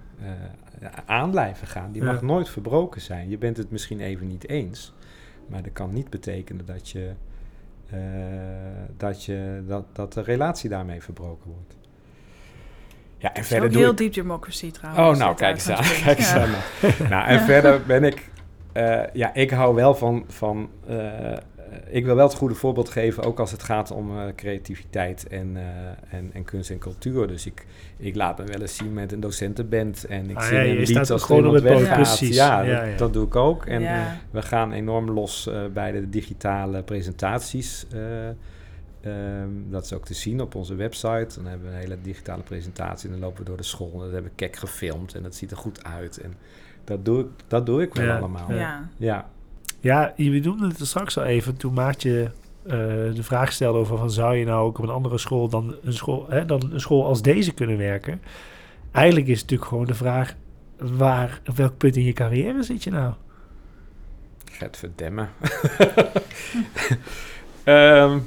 aan blijven gaan. Die Ja. mag nooit verbroken zijn. Je bent het misschien even niet eens, maar dat kan niet betekenen dat je, dat, je dat, dat de relatie daarmee verbroken wordt. Ja, en verder ook doe heel ik. deep democracy trouwens. Oh, nou, dat kijk eens aan. uitgangspunt. Kijk eens Ja. aan. Nou, en verder ben ik... eh, ja, ik hou wel van... van eh, ik wil wel het goede voorbeeld geven, ook als het gaat om eh, creativiteit en, eh, en, en kunst en cultuur. Dus ik, ik laat me wel eens zien met een docentenband en ik Ah, zing ja, een lied als er gewoon op iemand weggaat. Precies. Ja, Ja, dat, ja. dat doe ik ook. En Ja. we gaan enorm los eh, bij de digitale presentaties. Eh, ehm, dat is ook te zien op onze website. Dan hebben we een hele digitale presentatie. En dan lopen we door de school. En dat hebben we kek gefilmd. En dat ziet er goed uit. En dat doe ik, dat doe ik wel Ja. allemaal. Ja. Ja. Ja. Je noemde het er straks al even toen Maartje eh, de vraag stelde over van zou je nou ook op een andere school dan een school, hè, dan een school als deze kunnen werken? Eigenlijk is het natuurlijk gewoon de vraag waar, op welk punt in je carrière zit je nou? Gert verdemmen. Ehm,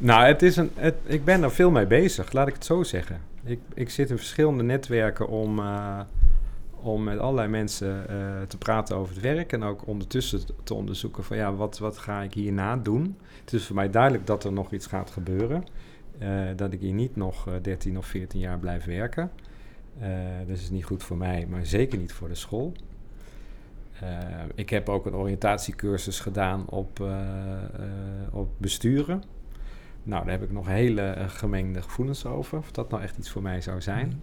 nou, het is een, het, ik ben er veel mee bezig, laat ik het zo zeggen. Ik, ik zit in verschillende netwerken om, eh, om met allerlei mensen eh, te praten over het werk. En ook ondertussen te onderzoeken van ja, wat, wat ga ik hierna doen. Het is voor mij duidelijk dat er nog iets gaat gebeuren. Eh, dat ik hier niet nog eh, 13 of 14 jaar blijf werken. Dat is niet goed voor mij, maar zeker niet voor de school. Ik heb ook een oriëntatiecursus gedaan op, op besturen. Nou, daar heb ik nog hele eh, gemengde gevoelens over. Of dat nou echt iets voor mij zou zijn.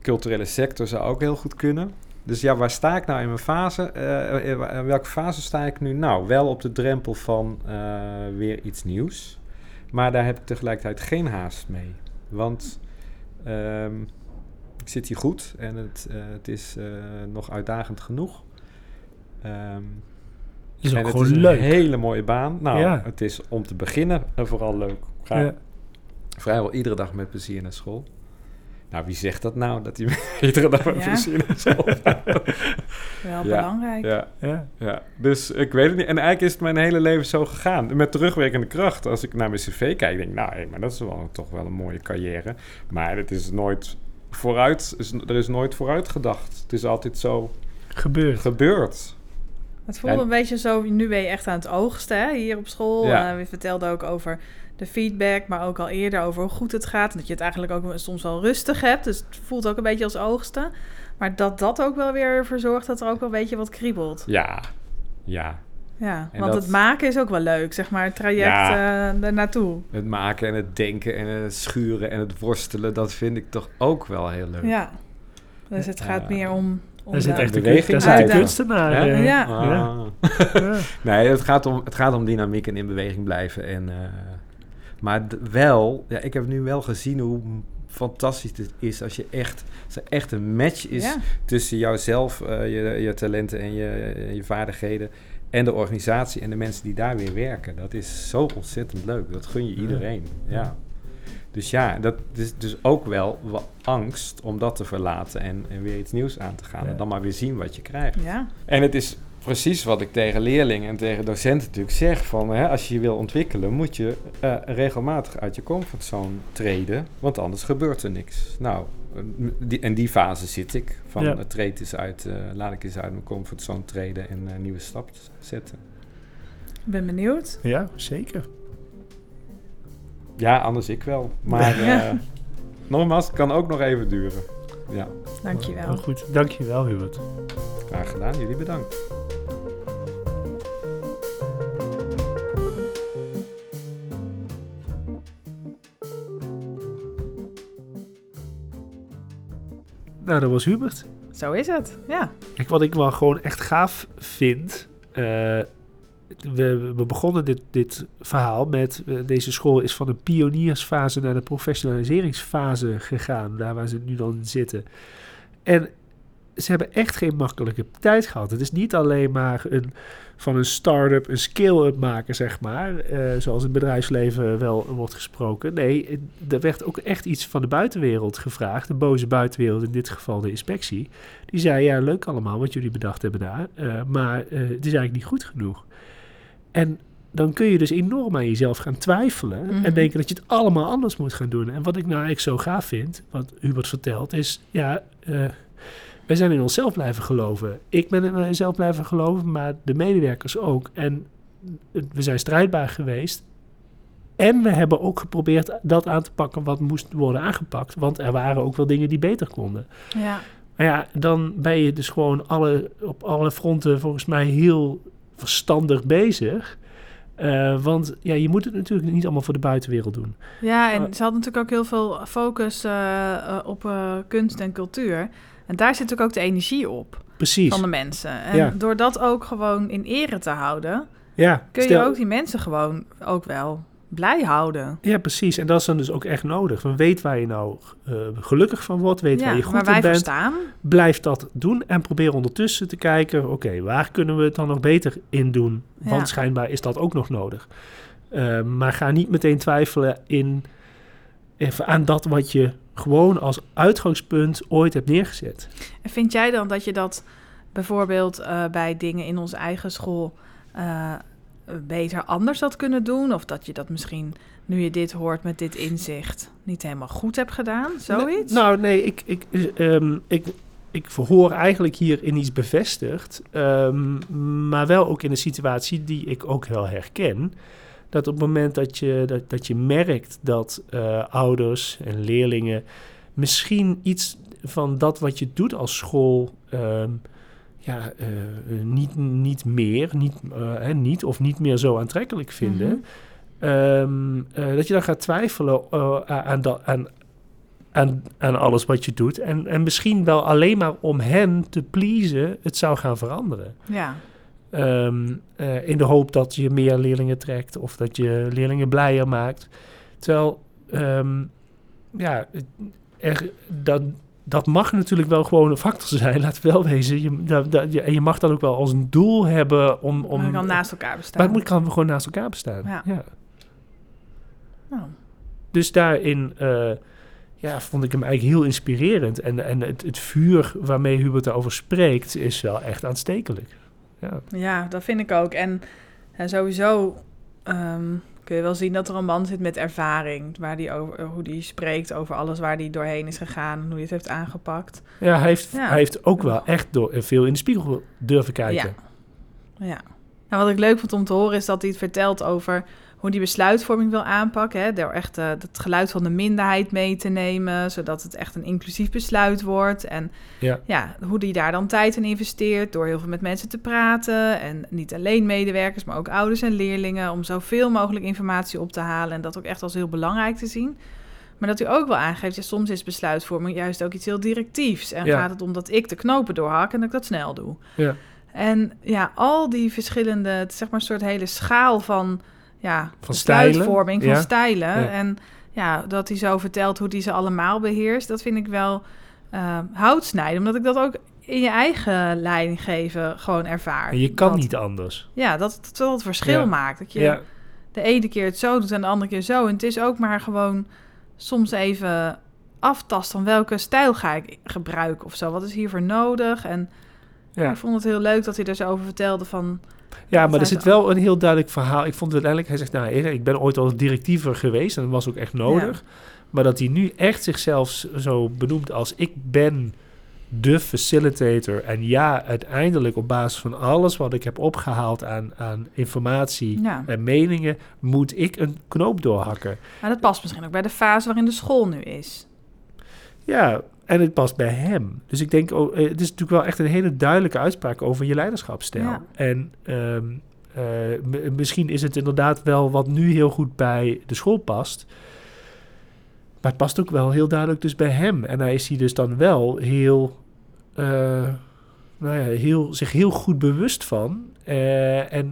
Culturele sector zou ook heel goed kunnen. Dus ja, waar sta ik nou in mijn fase? Eh, in welke fase sta ik nu? Nou, wel op de drempel van weer iets nieuws. Maar daar heb ik tegelijkertijd geen haast mee. Want ehm, ik zit hier goed en het, het is nog uitdagend genoeg. Ehm, Is ook en het gewoon is een hele mooie baan. Nou, Ja. het is om te beginnen en vooral leuk. Ik ga Ja. vrijwel iedere dag met plezier naar school. Nou, wie zegt dat nou, dat hij iedere dag met Ja. plezier naar school gaat? Wel Ja. belangrijk. ja, Ja. ja, dus ik weet het niet. En eigenlijk is het mijn hele leven zo gegaan. Met terugwerkende kracht. Als ik naar mijn cv kijk, denk ik, nou, hé, maar dat is wel, toch wel een mooie carrière. Maar het is nooit vooruit, is, er is nooit vooruit gedacht. Het is altijd zo Gebeurt. gebeurd. Het voelde Ja. een beetje zo, nu ben je echt aan het oogsten hè, hier op school. Ja. Eh, we vertelden ook over de feedback, maar ook al eerder over hoe goed het gaat. En dat je het eigenlijk ook soms wel rustig hebt. Dus het voelt ook een beetje als oogsten. Maar dat dat ook wel weer ervoor zorgt dat er ook wel een beetje wat kriebelt. Ja, ja. Ja, En want dat- het maken is ook wel leuk, zeg maar, het traject Ja. ernaartoe. Het maken en het denken en het schuren en het worstelen, dat vind ik toch ook wel heel leuk. Ja, dus het gaat meer om... om Daar zit echt de, beweging kun- daar zit kunstenaar. Ja? eh, Ja. Ah. ja. Nee, het gaat, om, het gaat om dynamiek en in beweging blijven. En, eh, maar wel, ja, ik heb nu wel gezien hoe fantastisch het is als je echt, als er echt een match is Ja. tussen jouzelf, eh, je, je talenten en je, je vaardigheden en de organisatie en de mensen die daar weer werken. Dat is zo ontzettend leuk. Dat gun je Ja. iedereen. Ja. Dus ja, dat is dus ook wel wat angst om dat te verlaten en, en weer iets nieuws aan te gaan. Ja. En dan maar weer zien wat je krijgt. Ja, En het is precies wat ik tegen leerlingen en tegen docenten natuurlijk zeg. Van, hè, als je je wil ontwikkelen, moet je eh, regelmatig uit je comfortzone treden. Want anders gebeurt er niks. Nou, eh, die, en die fase zit ik. Van Ja. het treed eens uit, eh, laat ik eens uit mijn comfortzone treden en een nieuwe stap zetten. ik ben benieuwd. Ja, zeker. Ja, anders ik wel. Maar eh, nogmaals, het kan ook nog even duren. Ja, Dankjewel. Heel goed. Dankjewel, Hubert. graag gedaan. Jullie bedankt. Nou, dat was Hubert. Zo is het, ja. Kijk, wat ik wel gewoon echt gaaf vind. eh, we, begonnen dit, dit verhaal met. eh, deze school is van de pioniersfase naar de professionaliseringsfase gegaan. Daar waar ze nu dan zitten. En ze hebben echt geen makkelijke tijd gehad. Het is niet alleen maar een, van een start-up een scale-up maken, zeg maar. eh, zoals in het bedrijfsleven wel wordt gesproken. Nee, er werd ook echt iets van de buitenwereld gevraagd. De boze buitenwereld, in dit geval de inspectie. Die zei, ja, leuk allemaal wat jullie bedacht hebben daar. eh, maar het is eigenlijk niet goed genoeg. En dan kun je dus enorm aan jezelf gaan twijfelen. Mhm. En denken dat je het allemaal anders moet gaan doen. En wat ik nou eigenlijk zo gaaf vind, wat Hubert vertelt, is... Ja, eh, wij zijn in onszelf blijven geloven. Ik ben in mezelf blijven geloven, maar de medewerkers ook. En we zijn strijdbaar geweest. En we hebben ook geprobeerd dat aan te pakken wat moest worden aangepakt. Want er waren ook wel dingen die beter konden. Ja, Maar ja, dan ben je dus gewoon alle, op alle fronten volgens mij heel verstandig bezig. Eh, want ja, je moet het natuurlijk niet allemaal voor de buitenwereld doen. ja en ze hadden natuurlijk ook heel veel focus eh, eh, op kunst en cultuur. En daar zit natuurlijk ook de energie op Precies. van de mensen. En Ja. door dat ook gewoon in ere te houden, ja, kun stel- je ook die mensen gewoon ook wel blij houden. Ja, precies. En dat is dan dus ook echt nodig. Want weet waar je nou eh, gelukkig van wordt, weet waar je goed waar in bent. staan. Blijf dat doen en probeer ondertussen te kijken, oké, waar kunnen we het dan nog beter in doen? Want Ja. schijnbaar is dat ook nog nodig. Eh, maar ga niet meteen twijfelen in, even aan dat wat je gewoon als uitgangspunt ooit hebt neergezet. En vind jij dan dat je dat bijvoorbeeld eh, bij dingen in onze eigen school eh, beter anders had kunnen doen? Of dat je dat misschien, nu je dit hoort met dit inzicht, niet helemaal goed hebt gedaan? Zoiets? Nou, nee, ik, ik, ehm, ik, ik verhoor eigenlijk hierin iets bevestigd. ehm, maar wel ook in een situatie die ik ook wel herken. Dat op het moment dat je, dat, dat je merkt dat eh, ouders en leerlingen misschien iets van dat wat je doet als school. ehm, ja, eh, niet, niet meer, niet, eh, hè, niet of niet meer zo aantrekkelijk vinden. Mhm. Ehm, eh, dat je dan gaat twijfelen aan, dat, aan, aan, aan alles wat je doet. En, en misschien wel alleen maar om hen te pleasen het zou gaan veranderen. Ja, Ehm, eh, in de hoop dat je meer leerlingen trekt of dat je leerlingen blijer maakt. Terwijl, ehm, ja, er, dat, dat mag natuurlijk wel gewoon een factor zijn, laat het wel wezen. Je, dat, dat, je, en je mag dat ook wel als een doel hebben om... om maar het kan naast elkaar bestaan. maar het kan gewoon naast elkaar bestaan. Ja. ja. Nou, Dus daarin eh, ja, vond ik hem eigenlijk heel inspirerend. En, en het, het vuur waarmee Hubert erover spreekt is wel echt aanstekelijk. Ja, ja, dat vind ik ook. En, en sowieso ehm, kun je wel zien dat er een man zit met ervaring. Waar die over, hoe die spreekt over alles waar hij doorheen is gegaan. En hoe hij het heeft aangepakt. ja, hij, heeft, Ja. hij heeft ook wel echt door, veel in de spiegel durven kijken. Ja. Ja. Nou, wat ik leuk vond om te horen is dat hij het vertelt over hoe die besluitvorming wil aanpakken. Hè? Door echt eh, het geluid van de minderheid mee te nemen, zodat het echt een inclusief besluit wordt. En Ja. ja, hoe die daar dan tijd in investeert door heel veel met mensen te praten. En niet alleen medewerkers, maar ook ouders en leerlingen. Om zoveel mogelijk informatie op te halen en dat ook echt als heel belangrijk te zien. Maar dat u ook wel aangeeft, ja, soms is besluitvorming juist ook iets heel directiefs. En Ja. gaat het om dat ik de knopen doorhak en dat ik dat snel doe. Ja. En ja, al die verschillende, zeg maar een soort hele schaal van, ja, Van stijlen, besluitvorming, van ja. stijlen. Ja. En ja, dat hij zo vertelt hoe hij ze allemaal beheerst, dat vind ik wel hout snijden. Omdat ik dat ook in je eigen leiding geven gewoon ervaar. Je kan Dat- niet anders. Ja, dat het wel het verschil Ja. maakt. Dat je de ene keer het zo doet en de andere keer zo. En het is ook maar gewoon soms even aftasten van welke stijl ga ik gebruiken of zo. Wat is hiervoor nodig? En ja. ik vond het heel leuk dat hij er zo over vertelde van... ja maar er zit wel een heel duidelijk verhaal. Ik vond het uiteindelijk, hij zegt, nou, ik ben ooit al directiever geweest en dat was ook echt nodig. Maar dat hij nu echt zichzelf zo benoemt als ik ben de facilitator. En ja, uiteindelijk op basis van alles wat ik heb opgehaald aan, aan informatie Ja, en meningen, moet ik een knoop doorhakken. maar dat past misschien ook bij de fase waarin de school nu is. Ja, en het past bij hem. Dus ik denk, oh, eh, het is natuurlijk wel echt een hele duidelijke uitspraak over je leiderschapsstijl. Ja. En ehm, eh, misschien is het inderdaad wel wat nu heel goed bij de school past. Maar het past ook wel heel duidelijk dus bij hem. En hij is hier dus dan wel heel, eh, nou ja, heel, zich heel goed bewust van. En,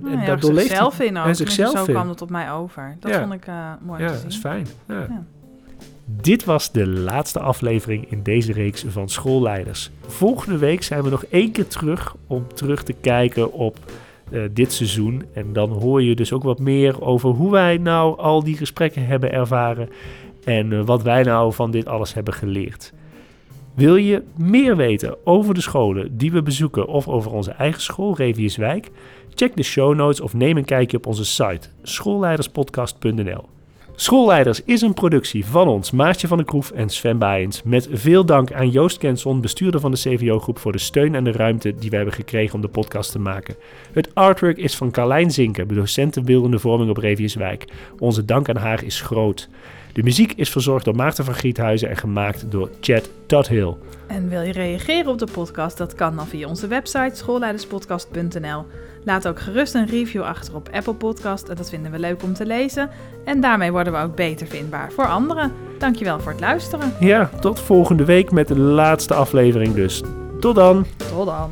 Nou en ja, daardoor leeft hij... zichzelf in ook. en zichzelf zo in. kwam het op mij over. Dat Ja. vond ik mooi Ja, te dat zien. is fijn. Ja. Dit was de laatste aflevering in deze reeks van Schoolleiders. Volgende week zijn we nog één keer terug om terug te kijken op eh, dit seizoen. En dan hoor je dus ook wat meer over hoe wij nou al die gesprekken hebben ervaren. En eh, wat wij nou van dit alles hebben geleerd. Wil je meer weten over de scholen die we bezoeken of over onze eigen school, Reviuswijk? Check de show notes of neem een kijkje op onze site schoolleiderspodcast.nl. Schoolleiders is een productie van ons, Maartje van der Kroef en Sven Baaiens. Met veel dank aan Joost Kenson, bestuurder van de CVO-groep, voor de steun en de ruimte die we hebben gekregen om de podcast te maken. Het artwork is van Carlijn Zinken, docent beeldende vorming op Reviuswijk. Onze dank aan haar is groot. De muziek is verzorgd door Maarten van Griethuizen en gemaakt door Chad Tuthill. En wil je reageren op de podcast? Dat kan dan via onze website schoolleiderspodcast.nl. Laat ook gerust een review achter op Apple Podcast. en Dat vinden we leuk om te lezen. En daarmee worden we ook beter vindbaar voor anderen. Dankjewel voor het luisteren. Ja, tot volgende week met de laatste aflevering dus. Tot dan! Tot dan.